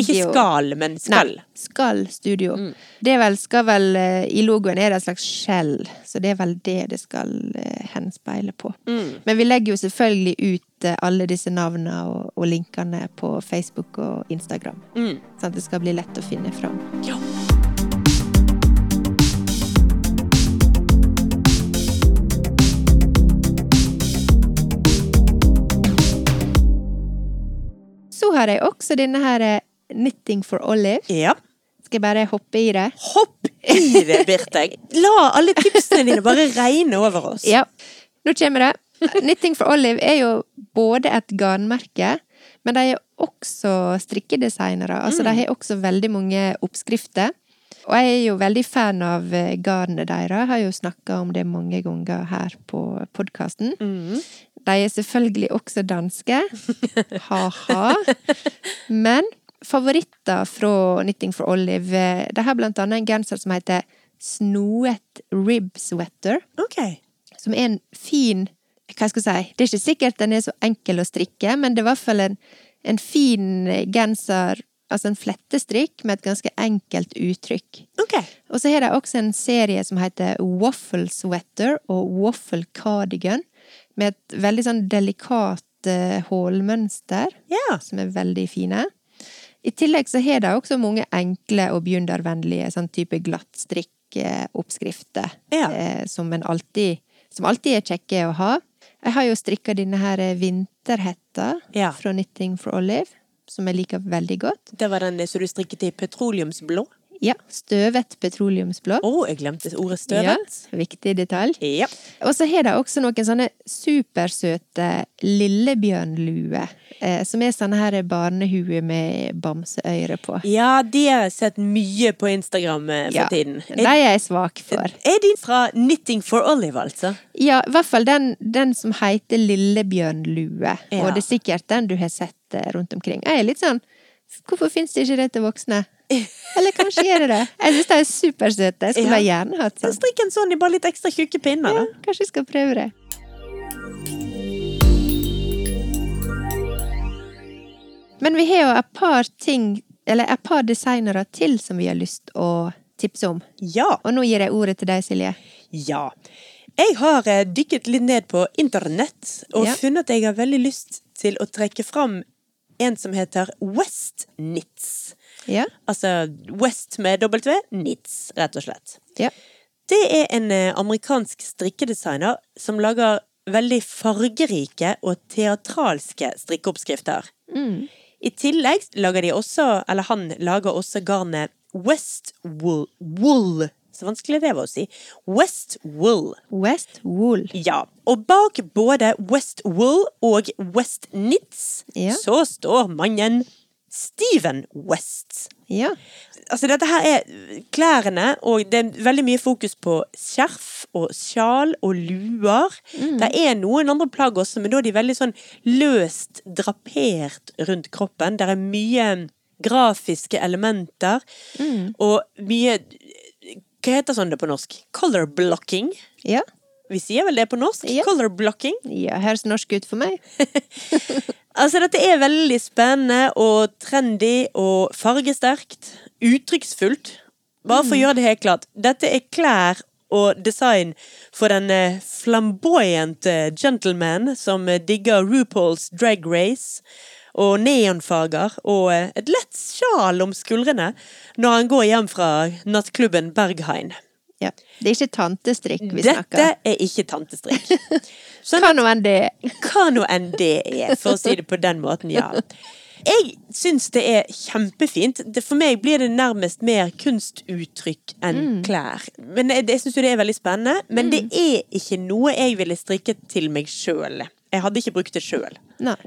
Speaker 1: Ikke- skal, men skal.
Speaker 2: Nei, skal Studio.
Speaker 1: Mm.
Speaker 2: Det vel, skal vel eh, I logoen er det et slags skjell, så det er vel det det skal eh, henspeile på.
Speaker 1: Mm.
Speaker 2: Men vi legger jo selvfølgelig ut eh, alle disse navnene og, og linkene på Facebook og Instagram.
Speaker 1: Mm.
Speaker 2: Sånn at det skal bli lett å finne fram.
Speaker 1: Ja.
Speaker 2: Har jeg også denne her eh, Knitting for Olive.
Speaker 1: ja.
Speaker 2: Skal jeg bare hoppe i det?
Speaker 1: Hopp i det, Birte! La alle tipsene dine bare regne over oss.
Speaker 2: Ja, nå kommer det. Knitting for Olive er jo både et garnmerke, men de er også strikkedesignere. Altså, de har også veldig mange oppskrifter. Og jeg er jo veldig fan av eh, garnet deres. Har jo snakka om det mange ganger her på podkasten.
Speaker 1: Mm.
Speaker 2: De er selvfølgelig også danske. Ha-ha. Men favoritter fra Knitting for Olive De har blant annet en genser som heter Snoet Rib Sweater
Speaker 1: Ok.
Speaker 2: som er en fin Hva skal jeg si? Det er ikke sikkert den er så enkel å strikke, men det er i hvert fall en, en fin genser, altså en flettestrikk med et ganske enkelt uttrykk.
Speaker 1: Ok.
Speaker 2: Og så har de også en serie som heter Waffle Sweater og Waffle Cardigan, med et veldig sånn delikat eh, hålmønster,
Speaker 1: Ja.
Speaker 2: som er veldig fine. I tillegg så har de også mange enkle og begynnervennlige sånn type glattstrikkoppskrifter,
Speaker 1: Ja.
Speaker 2: eh, som, alltid, som alltid er kjekke å ha. Jeg har jo strikka denne her vinterhetta
Speaker 1: Ja.
Speaker 2: fra Knitting for Olive, som jeg liker veldig godt.
Speaker 1: Det var den som du strikket i petroleumsblå.
Speaker 2: Ja, støvet petroleumsblå.
Speaker 1: Å, jeg glemte ordet støvet.
Speaker 2: Ja, viktig detalj.
Speaker 1: Ja.
Speaker 2: Og så har de også noen sånne supersøte lillebjørnluer, eh, som er sånne her barnehue med bamseøyre på.
Speaker 1: Ja, de har jeg sett mye på Instagram eh, for
Speaker 2: Ja,
Speaker 1: tiden.
Speaker 2: de er jeg svak for.
Speaker 1: Er de fra Knitting for Olive, altså?
Speaker 2: Ja, i hvert fall den, den som heter lillebjørnlue,
Speaker 1: Ja.
Speaker 2: og det er sikkert den du har sett eh, rundt omkring. Jeg er litt sånn Hvorfor fins det ikke det til voksne? Eller kanskje gjør det det? Jeg syns de er supersøte. Jeg skulle
Speaker 1: Ja.
Speaker 2: gjerne hatt sånn.
Speaker 1: Strikk en sånn i bare litt ekstra tjukke pinner,
Speaker 2: Ja, kanskje vi skal prøve det. Men vi har jo et par ting, eller et par designere til som vi har lyst å tipse om.
Speaker 1: Ja.
Speaker 2: Og nå gir jeg ordet til deg, Silje.
Speaker 1: Ja. Jeg har eh, dykket litt ned på internett og
Speaker 2: Ja.
Speaker 1: funnet at jeg har veldig lyst til å trekke fram en som heter Westnitz.
Speaker 2: Ja.
Speaker 1: Altså West med W, Knits, rett og slett.
Speaker 2: Ja.
Speaker 1: Det er en eh, amerikansk strikkedesigner som lager veldig fargerike og teatralske strikkeoppskrifter.
Speaker 2: Mm.
Speaker 1: I tillegg lager de også, eller han lager også garnet West Wool. wool. Så vanskelig det var å si. West Wool.
Speaker 2: West Wool.
Speaker 1: Ja, og bak både West Wool og West Knits
Speaker 2: Ja.
Speaker 1: så står mannen Steven West.
Speaker 2: Ja.
Speaker 1: Altså dette her er klærne, og det er veldig mye fokus på skjerf og sjal og luer. Det er noen andre plagg også, men da er de veldig sånn løst drapert rundt kroppen. Det er mye grafiske elementer, og mye Hva heter sånn det på norsk? Color blocking.
Speaker 2: Ja.
Speaker 1: Vi sier vel det på norsk?
Speaker 2: Ja.
Speaker 1: Color blocking.
Speaker 2: ja. Høres norsk ut for meg.
Speaker 1: Altså, dette er veldig spennende og trendy og fargesterkt. Uttrykksfullt. Bare for å gjøre det helt klart. Dette er klær og design for den eh, flamboyante gentleman som eh, digger RuPaul's Drag Race og neonfarger og eh, et lett sjal om skuldrene når han går hjem fra nattklubben Berghain.
Speaker 2: Ja. Det er ikke tantestrikk vi
Speaker 1: Dette
Speaker 2: snakker.
Speaker 1: er ikke tantestrikk. Sånn
Speaker 2: Hva nå enn det
Speaker 1: hva nå enn det er, for å si det på den måten, ja. Jeg syns det er kjempefint. For meg blir det nærmest mer kunstuttrykk enn klær. Men jeg, jeg syns jo det er veldig spennende. Men det er ikke noe jeg ville strikket til meg sjøl. Jeg hadde ikke brukt det sjøl.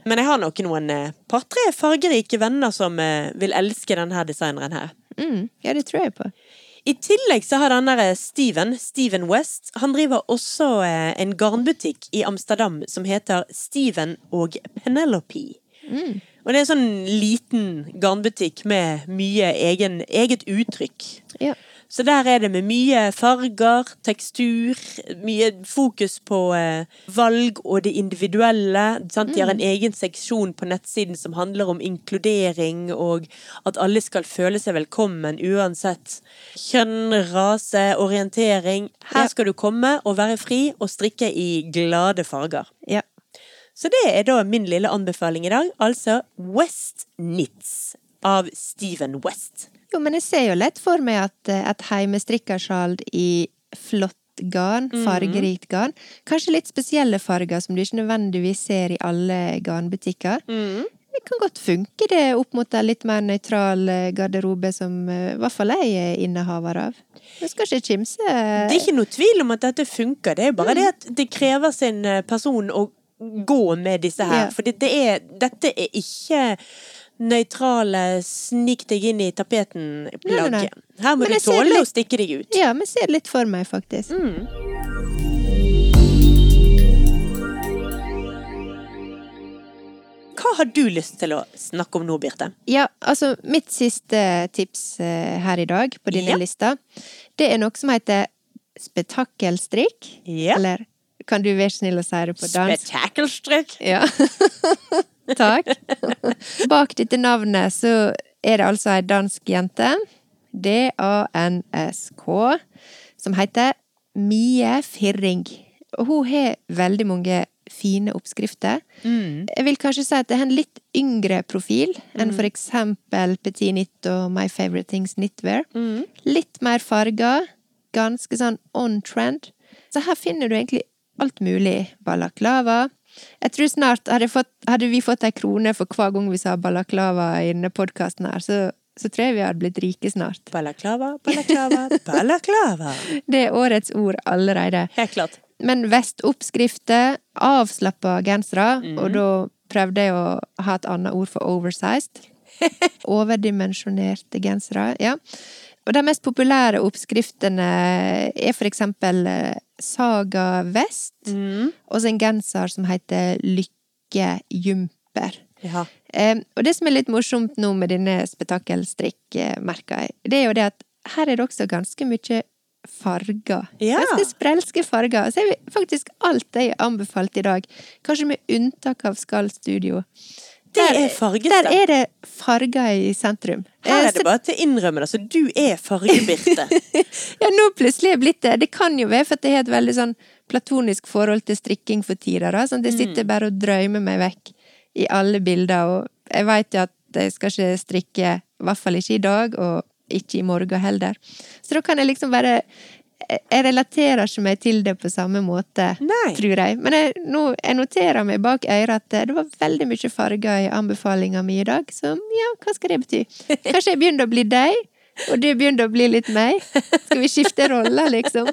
Speaker 1: Men jeg har nok noen eh, par-tre fargerike venner som eh, vil elske denne designeren her.
Speaker 2: Mm, ja, det tror jeg på.
Speaker 1: I tillegg så har den der Steven, Steven West, han driver også eh, en garnbutikk i Amsterdam som heter Steven og Penelope. Og det er en sånn liten garnbutikk med mye egen, eget uttrykk.
Speaker 2: Ja.
Speaker 1: Så der er det med mye farger, tekstur, mye fokus på eh, valg og det individuelle. Sant? De har en egen seksjon på nettsiden som handler om inkludering, og at alle skal føle seg velkommen uansett kjønn, rase, orientering. Her skal du komme og være fri og strikke i glade farger.
Speaker 2: ja.
Speaker 1: Så det er da min lille anbefaling i dag, altså West Knits av Steven West.
Speaker 2: Jo, men jeg ser jo lett for meg at eh, et heimestrikkersjal i flott garn, fargerikt garn, kanskje litt spesielle farger som du ikke nødvendigvis ser i alle garnbutikker, det kan godt funke det opp mot en litt mer nøytral eh, garderobe som eh, i hvert fall jeg er innehaver av. Du skal ikke kimse
Speaker 1: Det er ikke noe tvil om at dette funker, det er bare det at det krever sin eh, person å gå med disse her.
Speaker 2: Ja.
Speaker 1: For det er, dette er ikke nøytrale snik deg inn i tapeten-plagget. Her må du tåle
Speaker 2: litt...
Speaker 1: å stikke deg ut.
Speaker 2: Ja, men ser litt for meg, faktisk.
Speaker 1: Hva har du lyst til å snakke om nå, Birte?
Speaker 2: Ja, altså mitt siste tips eh, her i dag på dine
Speaker 1: Ja.
Speaker 2: lista, det er noe som heter spetakkelstrikk.
Speaker 1: Ja.
Speaker 2: Eller kan du være snill å si det på dansk?
Speaker 1: Spetakkelstrikk.
Speaker 2: Ja. Takk. Bak dette navnet så er det altså ei dansk jente, D-A-N-S-K, som heter Mie Firring. Og hun har veldig mange fine oppskrifter. Jeg vil kanskje si at det er en litt yngre profil enn for eksempel Petit Knit og My Favorite Things Knitwear. Litt mer farger, ganske sånn on trend. Så her finner du egentlig alt mulig. Balaklava. Jeg tror snart hadde, fått, hadde vi fått ei krone for hver gang vi sa balaklava i denne podkasten her, så, så tror jeg vi hadde blitt rike snart.
Speaker 1: Balaklava, balaklava, balaklava.
Speaker 2: Det er årets ord allerede.
Speaker 1: Helt klart.
Speaker 2: Men vestoppskrifter, avslappa gensere, og da prøvde jeg å ha et annet ord for oversized. Overdimensjonerte gensere, ja. Og de mest populære oppskriftene er for eksempel eh, Saga Vest, og så en genser som heter Lykke Jumper.
Speaker 1: Ja.
Speaker 2: Um, og det som er litt morsomt nå med denne spetakkelstrikkmerka, det er jo det at her er det også ganske mye farger.
Speaker 1: Ja.
Speaker 2: Ganske sprelske farger. Så er faktisk alt jeg har anbefalt i dag, kanskje med unntak av Skall Studio.
Speaker 1: Det er farget.
Speaker 2: Der er det farger i sentrum.
Speaker 1: Her er det bare til å innrømme det, så du er fargebirte.
Speaker 2: Ja, nå plutselig er jeg blitt det. Det kan jo være for at jeg har et veldig sånn platonisk forhold til strikking for tida. da, Sånn at jeg sitter bare og drømmer meg vekk i alle bilder, og jeg veit jo at jeg skal ikke strikke, i hvert fall ikke i dag, og ikke i morgen heller. Så da kan jeg liksom bare Jeg relaterer ikke meg til det på samme måte,
Speaker 1: Nei.
Speaker 2: tror jeg. Men jeg, nå, jeg noterer meg bak øret at det var veldig mye farger i anbefalinga mi i dag, så ja, hva skal det bety? Kanskje jeg begynner å bli deg? Og du begynner å bli litt meg? Skal vi skifte roller, liksom?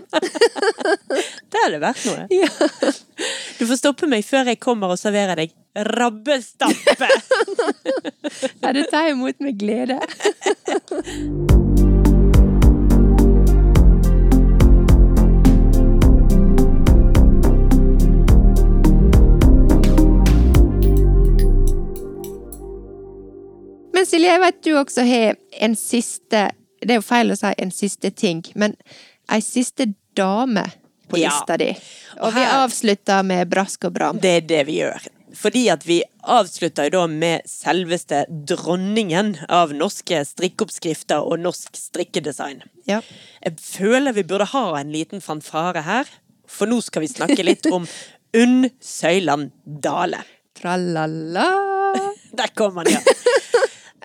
Speaker 1: Det hadde vært noe. Du får stoppe meg før jeg kommer og serverer deg rabbestappe.
Speaker 2: Ja, det tar jeg imot med glede. Men Silje, jeg vet du også har en siste Det er jo feil å si en siste ting, men ei siste dame på
Speaker 1: Ja.
Speaker 2: lista di.
Speaker 1: Og
Speaker 2: Og vi avslutter med brask og bram.
Speaker 1: Det er det vi gjør. Fordi at vi avslutter jo da med selveste dronningen av norske strikkeoppskrifter og norsk strikkedesign.
Speaker 2: Ja.
Speaker 1: Jeg føler vi burde ha en liten fanfare her, for nå skal vi snakke litt om Unn Søyland Dale.
Speaker 2: Tralala.
Speaker 1: Der kom han, ja.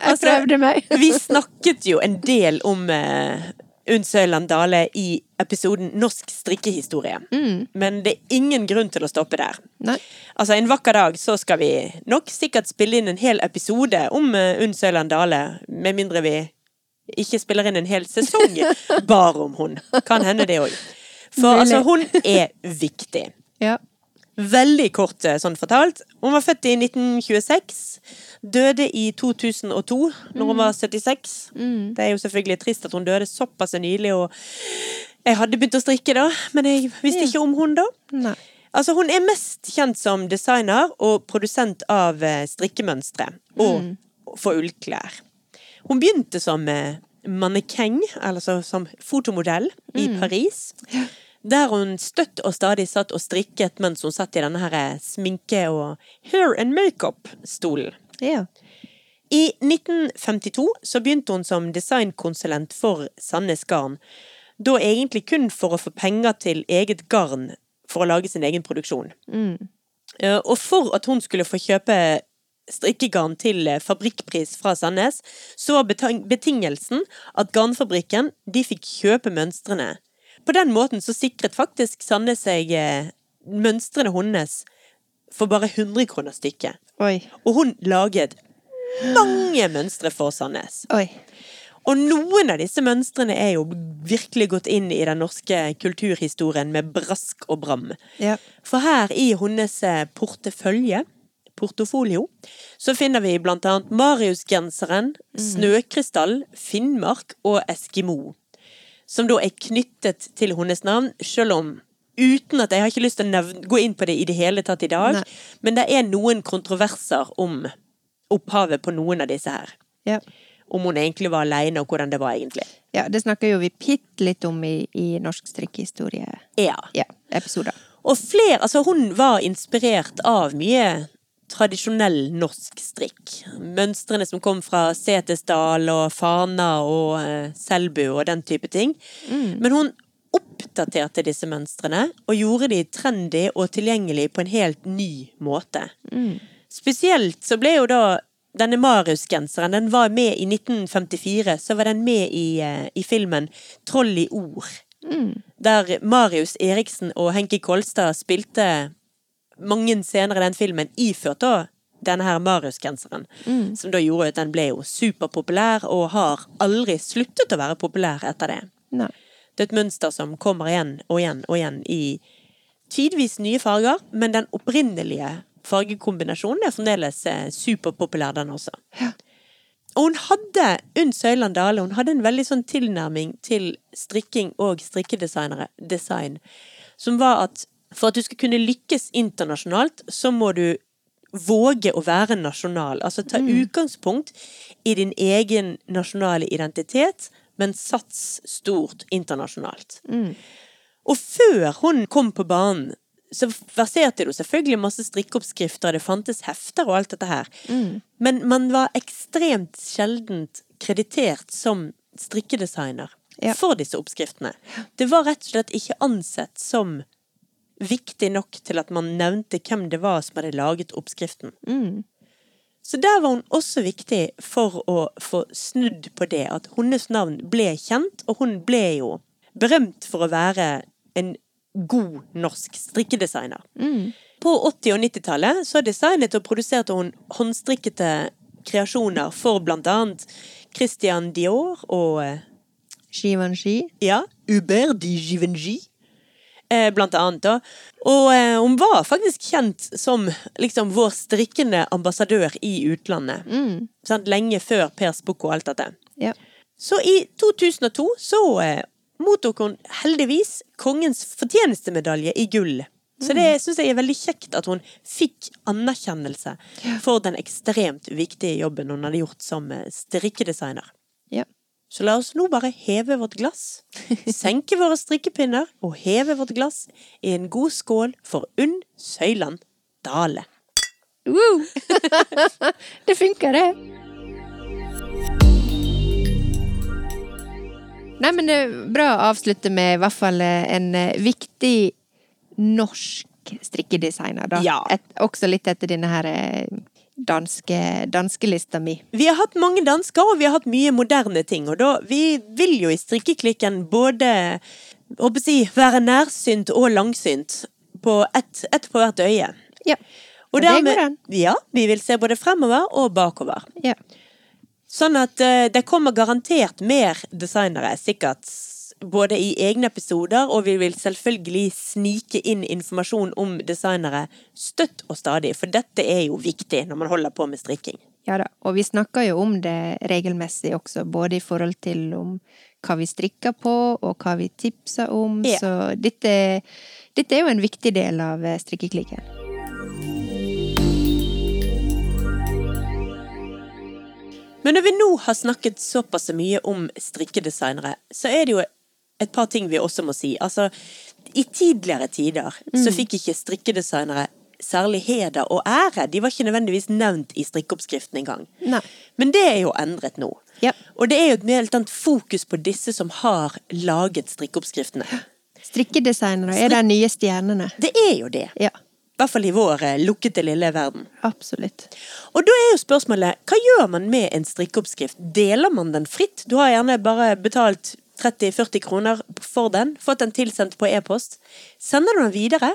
Speaker 2: Jeg prøvde meg.
Speaker 1: vi snakket jo en del om uh, Unn Søyland Dale i episoden Norsk strikkehistorie. Men det er ingen grunn til å stoppe der.
Speaker 2: Nei.
Speaker 1: Altså, En vakker dag så skal vi nok sikkert spille inn en hel episode om uh, Unn Søyland Dale, med mindre vi ikke spiller inn en hel sesong bare om hun. Kan hende det òg. For altså, hun er viktig.
Speaker 2: Ja.
Speaker 1: Veldig kort eh, sånn fortalt. Hun var født i 1926. Døde i 2002, når hun var 76. Det er jo selvfølgelig trist at hun døde såpass nylig, og jeg hadde begynt å strikke da, men jeg visste
Speaker 2: Ja.
Speaker 1: ikke om hun da.
Speaker 2: Nei.
Speaker 1: Altså, hun er mest kjent som designer og produsent av eh, strikkemønstre og for ullklær. Hun begynte som eh, mannekeng, altså som fotomodell, i Paris. Der hun støtt og stadig satt og strikket mens hun satt i denne her eh, sminke- og hair and makeup-stolen.
Speaker 2: Ja.
Speaker 1: I 1952 så begynte hun som designkonsulent for Sandnes Garn. Da egentlig kun for å få penger til eget garn for å lage sin egen produksjon. Mm. Og for at hun skulle få kjøpe strikkegarn til eh, fabrikkpris fra Sandnes, så var betingelsen at garnfabrikken de fikk kjøpe mønstrene. På den måten så sikret faktisk Sande seg eh, mønstrene hennes for bare 100 kroner stykket.
Speaker 2: Oi.
Speaker 1: Og hun laget mange mønstre for Sandnes.
Speaker 2: Oi.
Speaker 1: Og noen av disse mønstrene er jo virkelig gått inn i den norske kulturhistorien med brask og bram.
Speaker 2: Ja.
Speaker 1: For her i hennes eh, portefølje, portofolio, så finner vi blant annet Mariusgenseren, Snøkrystall, Finnmark og Eskimo. Som da er knyttet til hennes navn, selv om Uten at jeg har ikke lyst til å gå inn på det i det hele tatt i dag,
Speaker 2: Nei.
Speaker 1: men det er noen kontroverser om opphavet på noen av disse her.
Speaker 2: Ja.
Speaker 1: Om hun egentlig var aleine, og hvordan det var egentlig.
Speaker 2: ja. Det snakker jo vi bitte litt om i, i norsk strikkehistorie.
Speaker 1: Ja.
Speaker 2: Ja, episoder.
Speaker 1: Og flere, altså hun var inspirert av mye tradisjonell norsk strikk. Mønstrene som kom fra Setesdal og Fana og eh, Selbu og den type ting. Men hun oppdaterte disse mønstrene og gjorde de trendy og tilgjengelig på en helt ny måte. Spesielt så ble jo da denne Marius-genseren, den var med i 1954, så var den med i, eh, i filmen Troll i ord. Der Marius Eriksen og Henki Kolstad spilte mange scener i den filmen iført da denne her Marius-genseren. Som da gjorde at den ble jo superpopulær, og har aldri sluttet å være populær etter det.
Speaker 2: Nei.
Speaker 1: Det er et mønster som kommer igjen og igjen og igjen i tidvis nye farger, men den opprinnelige fargekombinasjonen er fremdeles eh, superpopulær, den også. Og hun hadde, Unn Søyland Dale, hun hadde en veldig sånn tilnærming til strikking og strikkedesign som var at for at du skal kunne lykkes internasjonalt, så må du våge å være nasjonal. Altså ta utgangspunkt i din egen nasjonale identitet, men sats stort internasjonalt. Og før hun kom på banen, så verserte det jo selvfølgelig masse strikkeoppskrifter, det fantes hefter og alt dette her. Men man var ekstremt sjeldent kreditert som strikkedesigner
Speaker 2: Ja.
Speaker 1: for disse oppskriftene. Det var rett og slett ikke ansett som viktig nok til at man nevnte hvem det var som hadde laget oppskriften. Så der var hun også viktig for å få snudd på det, at hennes navn ble kjent, og hun ble jo berømt for å være en god norsk strikkedesigner. På 80- og 90-tallet så designet og produserte hun håndstrikkete kreasjoner for blant annet Christian Dior og eh,
Speaker 2: Givenchy.
Speaker 1: ja, Hubert de Givenchy. Eh, blant annet, da. Og eh, hun var faktisk kjent som liksom vår strikkende ambassadør i utlandet. Sant? Lenge før Per bukk og alt dette.
Speaker 2: Ja.
Speaker 1: Så i 2002 så eh, mottok hun heldigvis kongens fortjenestemedalje i gull. Så det syns jeg er veldig kjekt at hun fikk anerkjennelse for den ekstremt viktige jobben hun hadde gjort som eh, strikkedesigner.
Speaker 2: Ja.
Speaker 1: Så la oss nå bare heve vårt glass, senke våre strikkepinner og heve vårt glass i en god skål for Unn Søyland Dale.
Speaker 2: Woo! det funker, det. Nei, men det er bra å avslutte med i hvert fall eh, en eh, viktig norsk strikkedesigner, da.
Speaker 1: Ja.
Speaker 2: Et, også litt etter denne her eh, danske, danskelista mi.
Speaker 1: Vi har hatt mange dansker, og vi har hatt mye moderne ting. Og da, vi vil jo i strikkeklikken både si, være nærsynt og langsynt på ett et på hvert øye.
Speaker 2: Ja.
Speaker 1: Og dermed-. Ja, vi vil se både fremover og bakover.
Speaker 2: ja.
Speaker 1: Sånn at uh, det kommer garantert mer designere, sikkert både i egne episoder, og vi vil selvfølgelig snike inn informasjon om designere støtt og stadig, for dette er jo viktig når man holder på med strikking.
Speaker 2: Ja da, og vi snakker jo om det regelmessig også, både i forhold til om hva vi strikker på, og hva vi tipser om,
Speaker 1: Ja.
Speaker 2: så dette, dette er jo en viktig del av eh, strikkeklikken.
Speaker 1: Men når vi nå har snakket såpass mye om strikkedesignere, så er det jo et par ting vi også må si. Altså, i tidligere tider så fikk ikke strikkedesignere særlig heder og ære. De var ikke nødvendigvis nevnt i strikkeoppskriften engang.
Speaker 2: Nei.
Speaker 1: Men det er jo endret nå.
Speaker 2: Ja.
Speaker 1: Og det er jo et helt annet fokus på disse som har laget strikkeoppskriftene.
Speaker 2: Strikkedesignere er de nye stjernene.
Speaker 1: Det er jo det.
Speaker 2: Ja,
Speaker 1: I hvert fall i vår eh, lukkete lille verden.
Speaker 2: absolutt.
Speaker 1: Og da er jo spørsmålet, hva gjør man med en strikkeoppskrift? Deler man den fritt? Du har gjerne bare betalt 30-40 kroner for den, fått den tilsendt på e-post. Sender du den videre?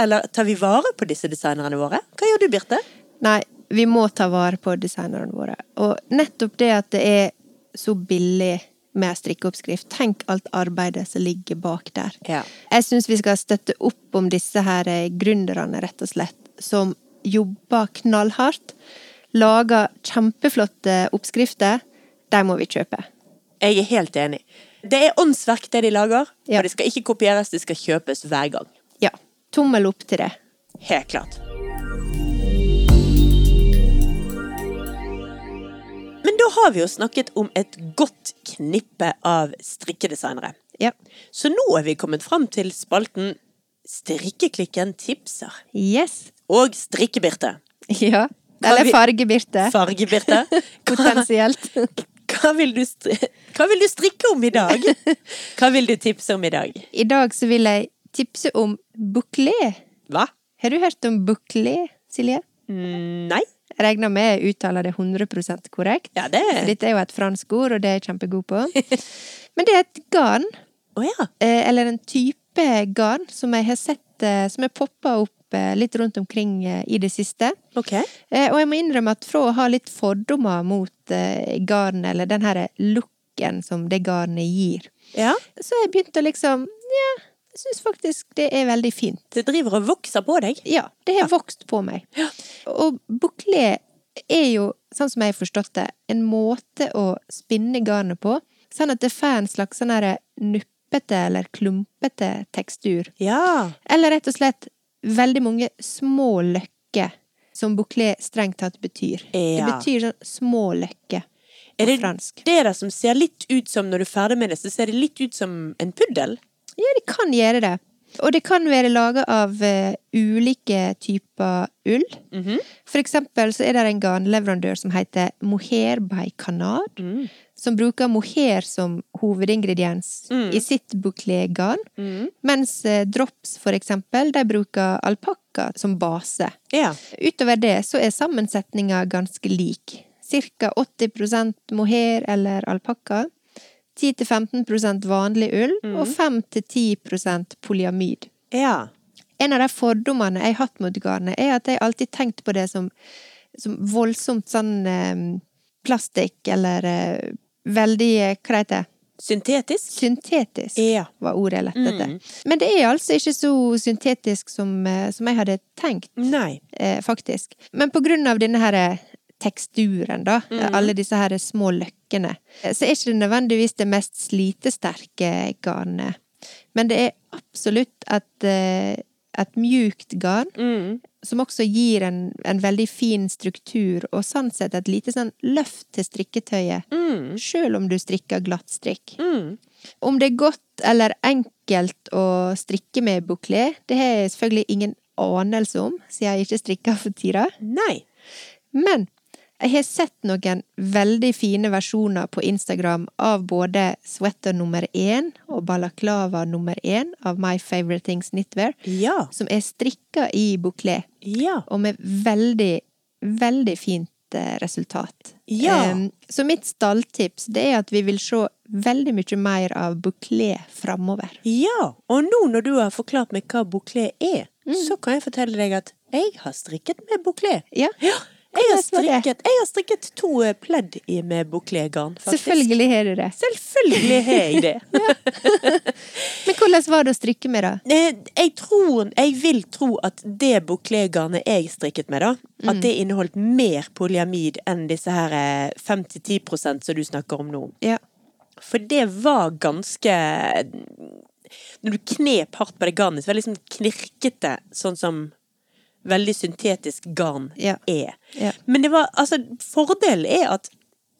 Speaker 1: Eller tar vi vare på disse designerne våre? Hva gjør du, Birte?
Speaker 2: Nei, vi må ta vare på designerne våre. Og nettopp det at det er så billig med strikkeoppskrift, tenk alt arbeidet som ligger bak der.
Speaker 1: Ja.
Speaker 2: Jeg syns vi skal støtte opp om disse her eh, gründerne, rett og slett, som jobber knallhardt, lager kjempeflotte oppskrifter. De må vi kjøpe.
Speaker 1: Jeg er helt enig. Det er åndsverk det de lager,
Speaker 2: Ja.
Speaker 1: og det skal ikke kopieres, det skal kjøpes hver gang.
Speaker 2: Ja, tommel opp til det.
Speaker 1: Helt klart. Men da har vi jo snakket om et godt knippe av strikkedesignere.
Speaker 2: Ja.
Speaker 1: Så nå er vi kommet fram til spalten Strikkeklikken tipser.
Speaker 2: Yes.
Speaker 1: Og Strikkebirte.
Speaker 2: Ja. Eller fargebirte.
Speaker 1: Fargebirte.
Speaker 2: Potensielt.
Speaker 1: Hva, vil du hva vil du strikke om i dag? Hva vil du tipse om i dag?
Speaker 2: I dag så vil jeg tipse om bouclé.
Speaker 1: Hva?
Speaker 2: Har du hørt om bouclé, Silje?
Speaker 1: Mm, Nei?
Speaker 2: Jeg regner med jeg uttaler det 100% korrekt.
Speaker 1: Ja, det
Speaker 2: Dette er jo et fransk ord, og det er jeg kjempegod på. Men det er et garn,
Speaker 1: Oh, ja.
Speaker 2: eh, eller en type garn, som jeg har sett eh, som er poppa opp litt rundt omkring eh, i det siste.
Speaker 1: Ok.
Speaker 2: Eh, Og jeg må innrømme at fra å ha litt fordommer mot garnet, eller den her looken som det garnet gir,
Speaker 1: Ja.
Speaker 2: så jeg begynt å liksom Ja, jeg syns faktisk det er veldig fint.
Speaker 1: Det driver og vokser på deg.
Speaker 2: Ja, det har vokst på meg. Og bukle er jo, sånn som jeg har forstått det, en måte å spinne garnet på, sånn at det får en slags sånn nuppete eller klumpete tekstur.
Speaker 1: Ja.
Speaker 2: Eller rett og slett veldig mange små løkker, som bouclé strengt tatt betyr. Det betyr sånn små løkker
Speaker 1: Er det
Speaker 2: fransk.
Speaker 1: det der som ser litt ut som, når du er ferdig med det, så ser det litt ut som en puddel?
Speaker 2: Ja, det kan gjøre det. Og det kan være laga av uh, ulike typer ull.
Speaker 1: Mhm.
Speaker 2: For eksempel så er det en garnleverandør som heter Mohair by Canard,
Speaker 1: Mm.
Speaker 2: Som bruker mohair som hovedingrediens i sitt bouclé-garn,
Speaker 1: Mm.
Speaker 2: mens eh, Drops for eksempel, de bruker alpakka som base.
Speaker 1: Ja.
Speaker 2: Utover det så er sammensetninga ganske lik. Cirka 80% mohair eller alpakka, 10-15% vanlig ull og 5-10% polyamid.
Speaker 1: Ja.
Speaker 2: En av de fordommene jeg har hatt mot garnet, er at jeg alltid har tenkt på det som, som voldsomt sånn eh, plastikk, eller eh, veldig eh, Hva det heter det?
Speaker 1: Syntetisk?
Speaker 2: Syntetisk
Speaker 1: Ja.
Speaker 2: var ordet jeg lette etter. Men det er altså ikke så syntetisk som, eh, som jeg hadde tenkt,
Speaker 1: Nei.
Speaker 2: eh, faktisk. Men på grunn av denne her eh, teksturen, da, alle disse her små løkkene, så er ikke det nødvendigvis det mest slitesterke garnet. Men det er absolutt et, eh, et mjukt garn,
Speaker 1: Mm.
Speaker 2: som også gir en, en veldig fin struktur, og sånn sett et lite sånn løft til strikketøyet,
Speaker 1: Mm.
Speaker 2: sjøl om du strikker glattstrikk.
Speaker 1: Mm.
Speaker 2: Om det er godt eller enkelt å strikke med buklé, det har jeg selvfølgelig ingen anelse om, siden jeg ikke strikker for tida.
Speaker 1: Nei.
Speaker 2: Men jeg har sett noen veldig fine versjoner på Instagram av både sweater nummer én og balaklava nummer én av My Favorite Things Knitwear,
Speaker 1: Ja.
Speaker 2: som er strikka i bouclé,
Speaker 1: Ja.
Speaker 2: og med veldig, veldig fint eh, resultat.
Speaker 1: Ja.
Speaker 2: Um, så mitt stalltips det er at vi vil se veldig mye mer av bouclé framover.
Speaker 1: Ja. Og nå når du har forklart meg hva bouclé er,
Speaker 2: Mm.
Speaker 1: så kan jeg fortelle deg at jeg har strikket med bouclé.
Speaker 2: Ja.
Speaker 1: Ja. Jeg har strikket, jeg har strikket to eh, pledd i med faktisk.
Speaker 2: Selvfølgelig har du det.
Speaker 1: Selvfølgelig har jeg det.
Speaker 2: Men hvordan var det å strikke med, da?
Speaker 1: Eh, Jeg tror, jeg vil tro at det bouclé-garnet jeg strikket med, da, at det inneholdt mer polyamid enn disse her eh, 5-10% som du snakker om nå.
Speaker 2: Ja.
Speaker 1: For det var ganske Når du knep hardt på det garnet, så var det liksom knirkete, sånn som veldig syntetisk garn
Speaker 2: Ja.
Speaker 1: er.
Speaker 2: Ja.
Speaker 1: Men det var, altså, fordelen er at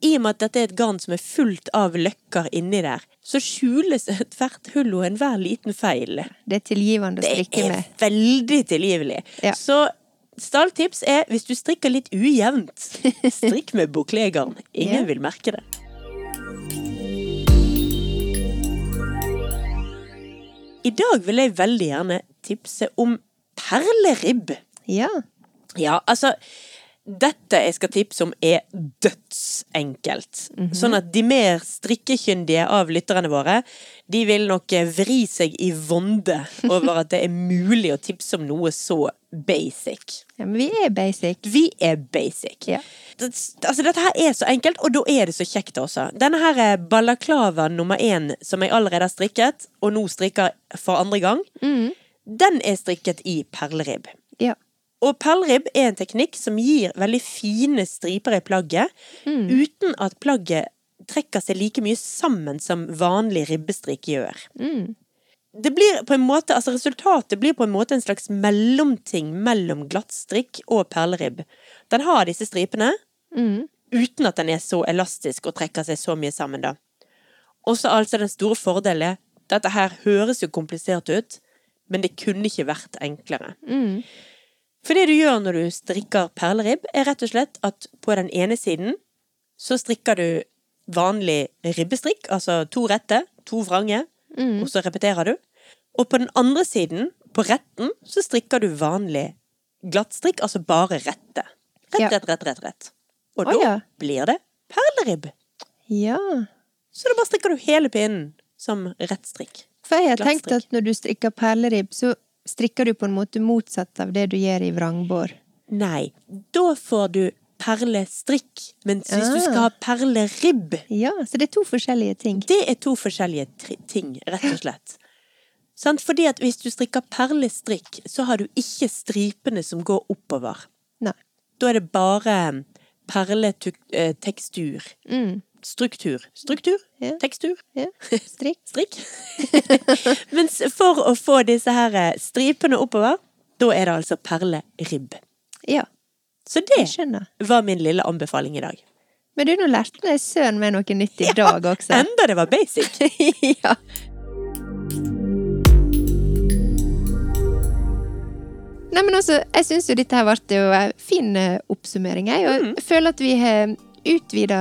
Speaker 1: i og med at dette er et garn som er fullt av løkker inni der, så skjules ethvert hull og enhver liten feil.
Speaker 2: Det er tilgivende å
Speaker 1: Det er veldig tilgivelig.
Speaker 2: Ja.
Speaker 1: Så stalltips er hvis du strikker litt ujevnt, strikk med bouclé-garn. Ingen
Speaker 2: Ja.
Speaker 1: vil merke det. I dag vil jeg veldig gjerne tipse om perleribb.
Speaker 2: Ja.
Speaker 1: Ja, altså Dette jeg skal tipse om er dødsenkelt. Sånn at de mer strikkekyndige av lytterne våre, de vil nok eh, vri seg i vonde over at det er mulig å tipse om noe så basic.
Speaker 2: ja. Men vi er basic.
Speaker 1: Vi er basic.
Speaker 2: Ja.
Speaker 1: Det, altså, dette her er så enkelt, og da er det så kjekt også. Denne her er balaklava nummer én som jeg allerede har strikket, og nå strikker for andre gang, den er strikket i perleribb. Og perleribb er en teknikk som gir veldig fine striper i plagget, uten at plagget trekker seg like mye sammen som vanlig ribbestrik gjør. Det blir på en måte, altså Resultatet blir på en måte en slags mellomting mellom glattstrikk og perleribb. Den har disse stripene, uten at den er så elastisk og trekker seg så mye sammen. da. Og så altså den store fordelen dette her høres jo komplisert ut, men det kunne ikke vært enklere. For det du gjør når du strikker perleribb, er rett og slett at på den ene siden så strikker du vanlig ribbestrikk, altså to rette, to vrange, og så repeterer du. Og på den andre siden, på retten, så strikker du vanlig glattstrikk, altså bare rette. Rett,
Speaker 2: Ja.
Speaker 1: rett, rett, rett, rett. Og
Speaker 2: Å,
Speaker 1: da
Speaker 2: ja.
Speaker 1: blir det perleribb.
Speaker 2: ja.
Speaker 1: Så da bare strikker du hele pinnen som rett strikk.
Speaker 2: For jeg har tenkt at når du strikker perleribb, så strikker du på en måte motsatt av det du gjør i vrangbår.
Speaker 1: Nei, da får du perlestrikk. Mens hvis du
Speaker 2: Ah.
Speaker 1: skal ha perleribb,
Speaker 2: Ja, så det er to forskjellige ting.
Speaker 1: Det er to forskjellige ting, rett og slett. Sant? Fordi at hvis du strikker perlestrikk, så har du ikke stripene som går oppover.
Speaker 2: Nei.
Speaker 1: Da er det bare perletekstur. Struktur. Struktur?
Speaker 2: Ja.
Speaker 1: Tekstur?
Speaker 2: Ja. Strikk.
Speaker 1: Strikk? Mens for å få disse her eh, stripene oppover, da er det altså perleribb.
Speaker 2: Ja,
Speaker 1: Så det var min lille anbefaling i dag.
Speaker 2: Men du, nå lærte jeg søren meg noe nytt i dag også.
Speaker 1: Enda det var basic.
Speaker 2: ja. Nei, men altså, jeg syns jo dette her ble en fin eh, oppsummering, jeg. Og jeg føler at vi har utvida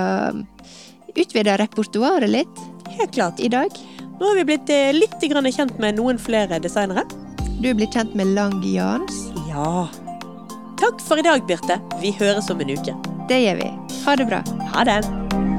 Speaker 2: utvida repertoaret litt
Speaker 1: Helt klart.
Speaker 2: i dag.
Speaker 1: Nå har vi blitt eh, litt kjent med noen flere designere.
Speaker 2: Du er blitt kjent med Lang Jans.
Speaker 1: Ja. Takk for i dag, Birte. Vi høres om en uke.
Speaker 2: Det gjør vi. Ha det bra.
Speaker 1: Ha det.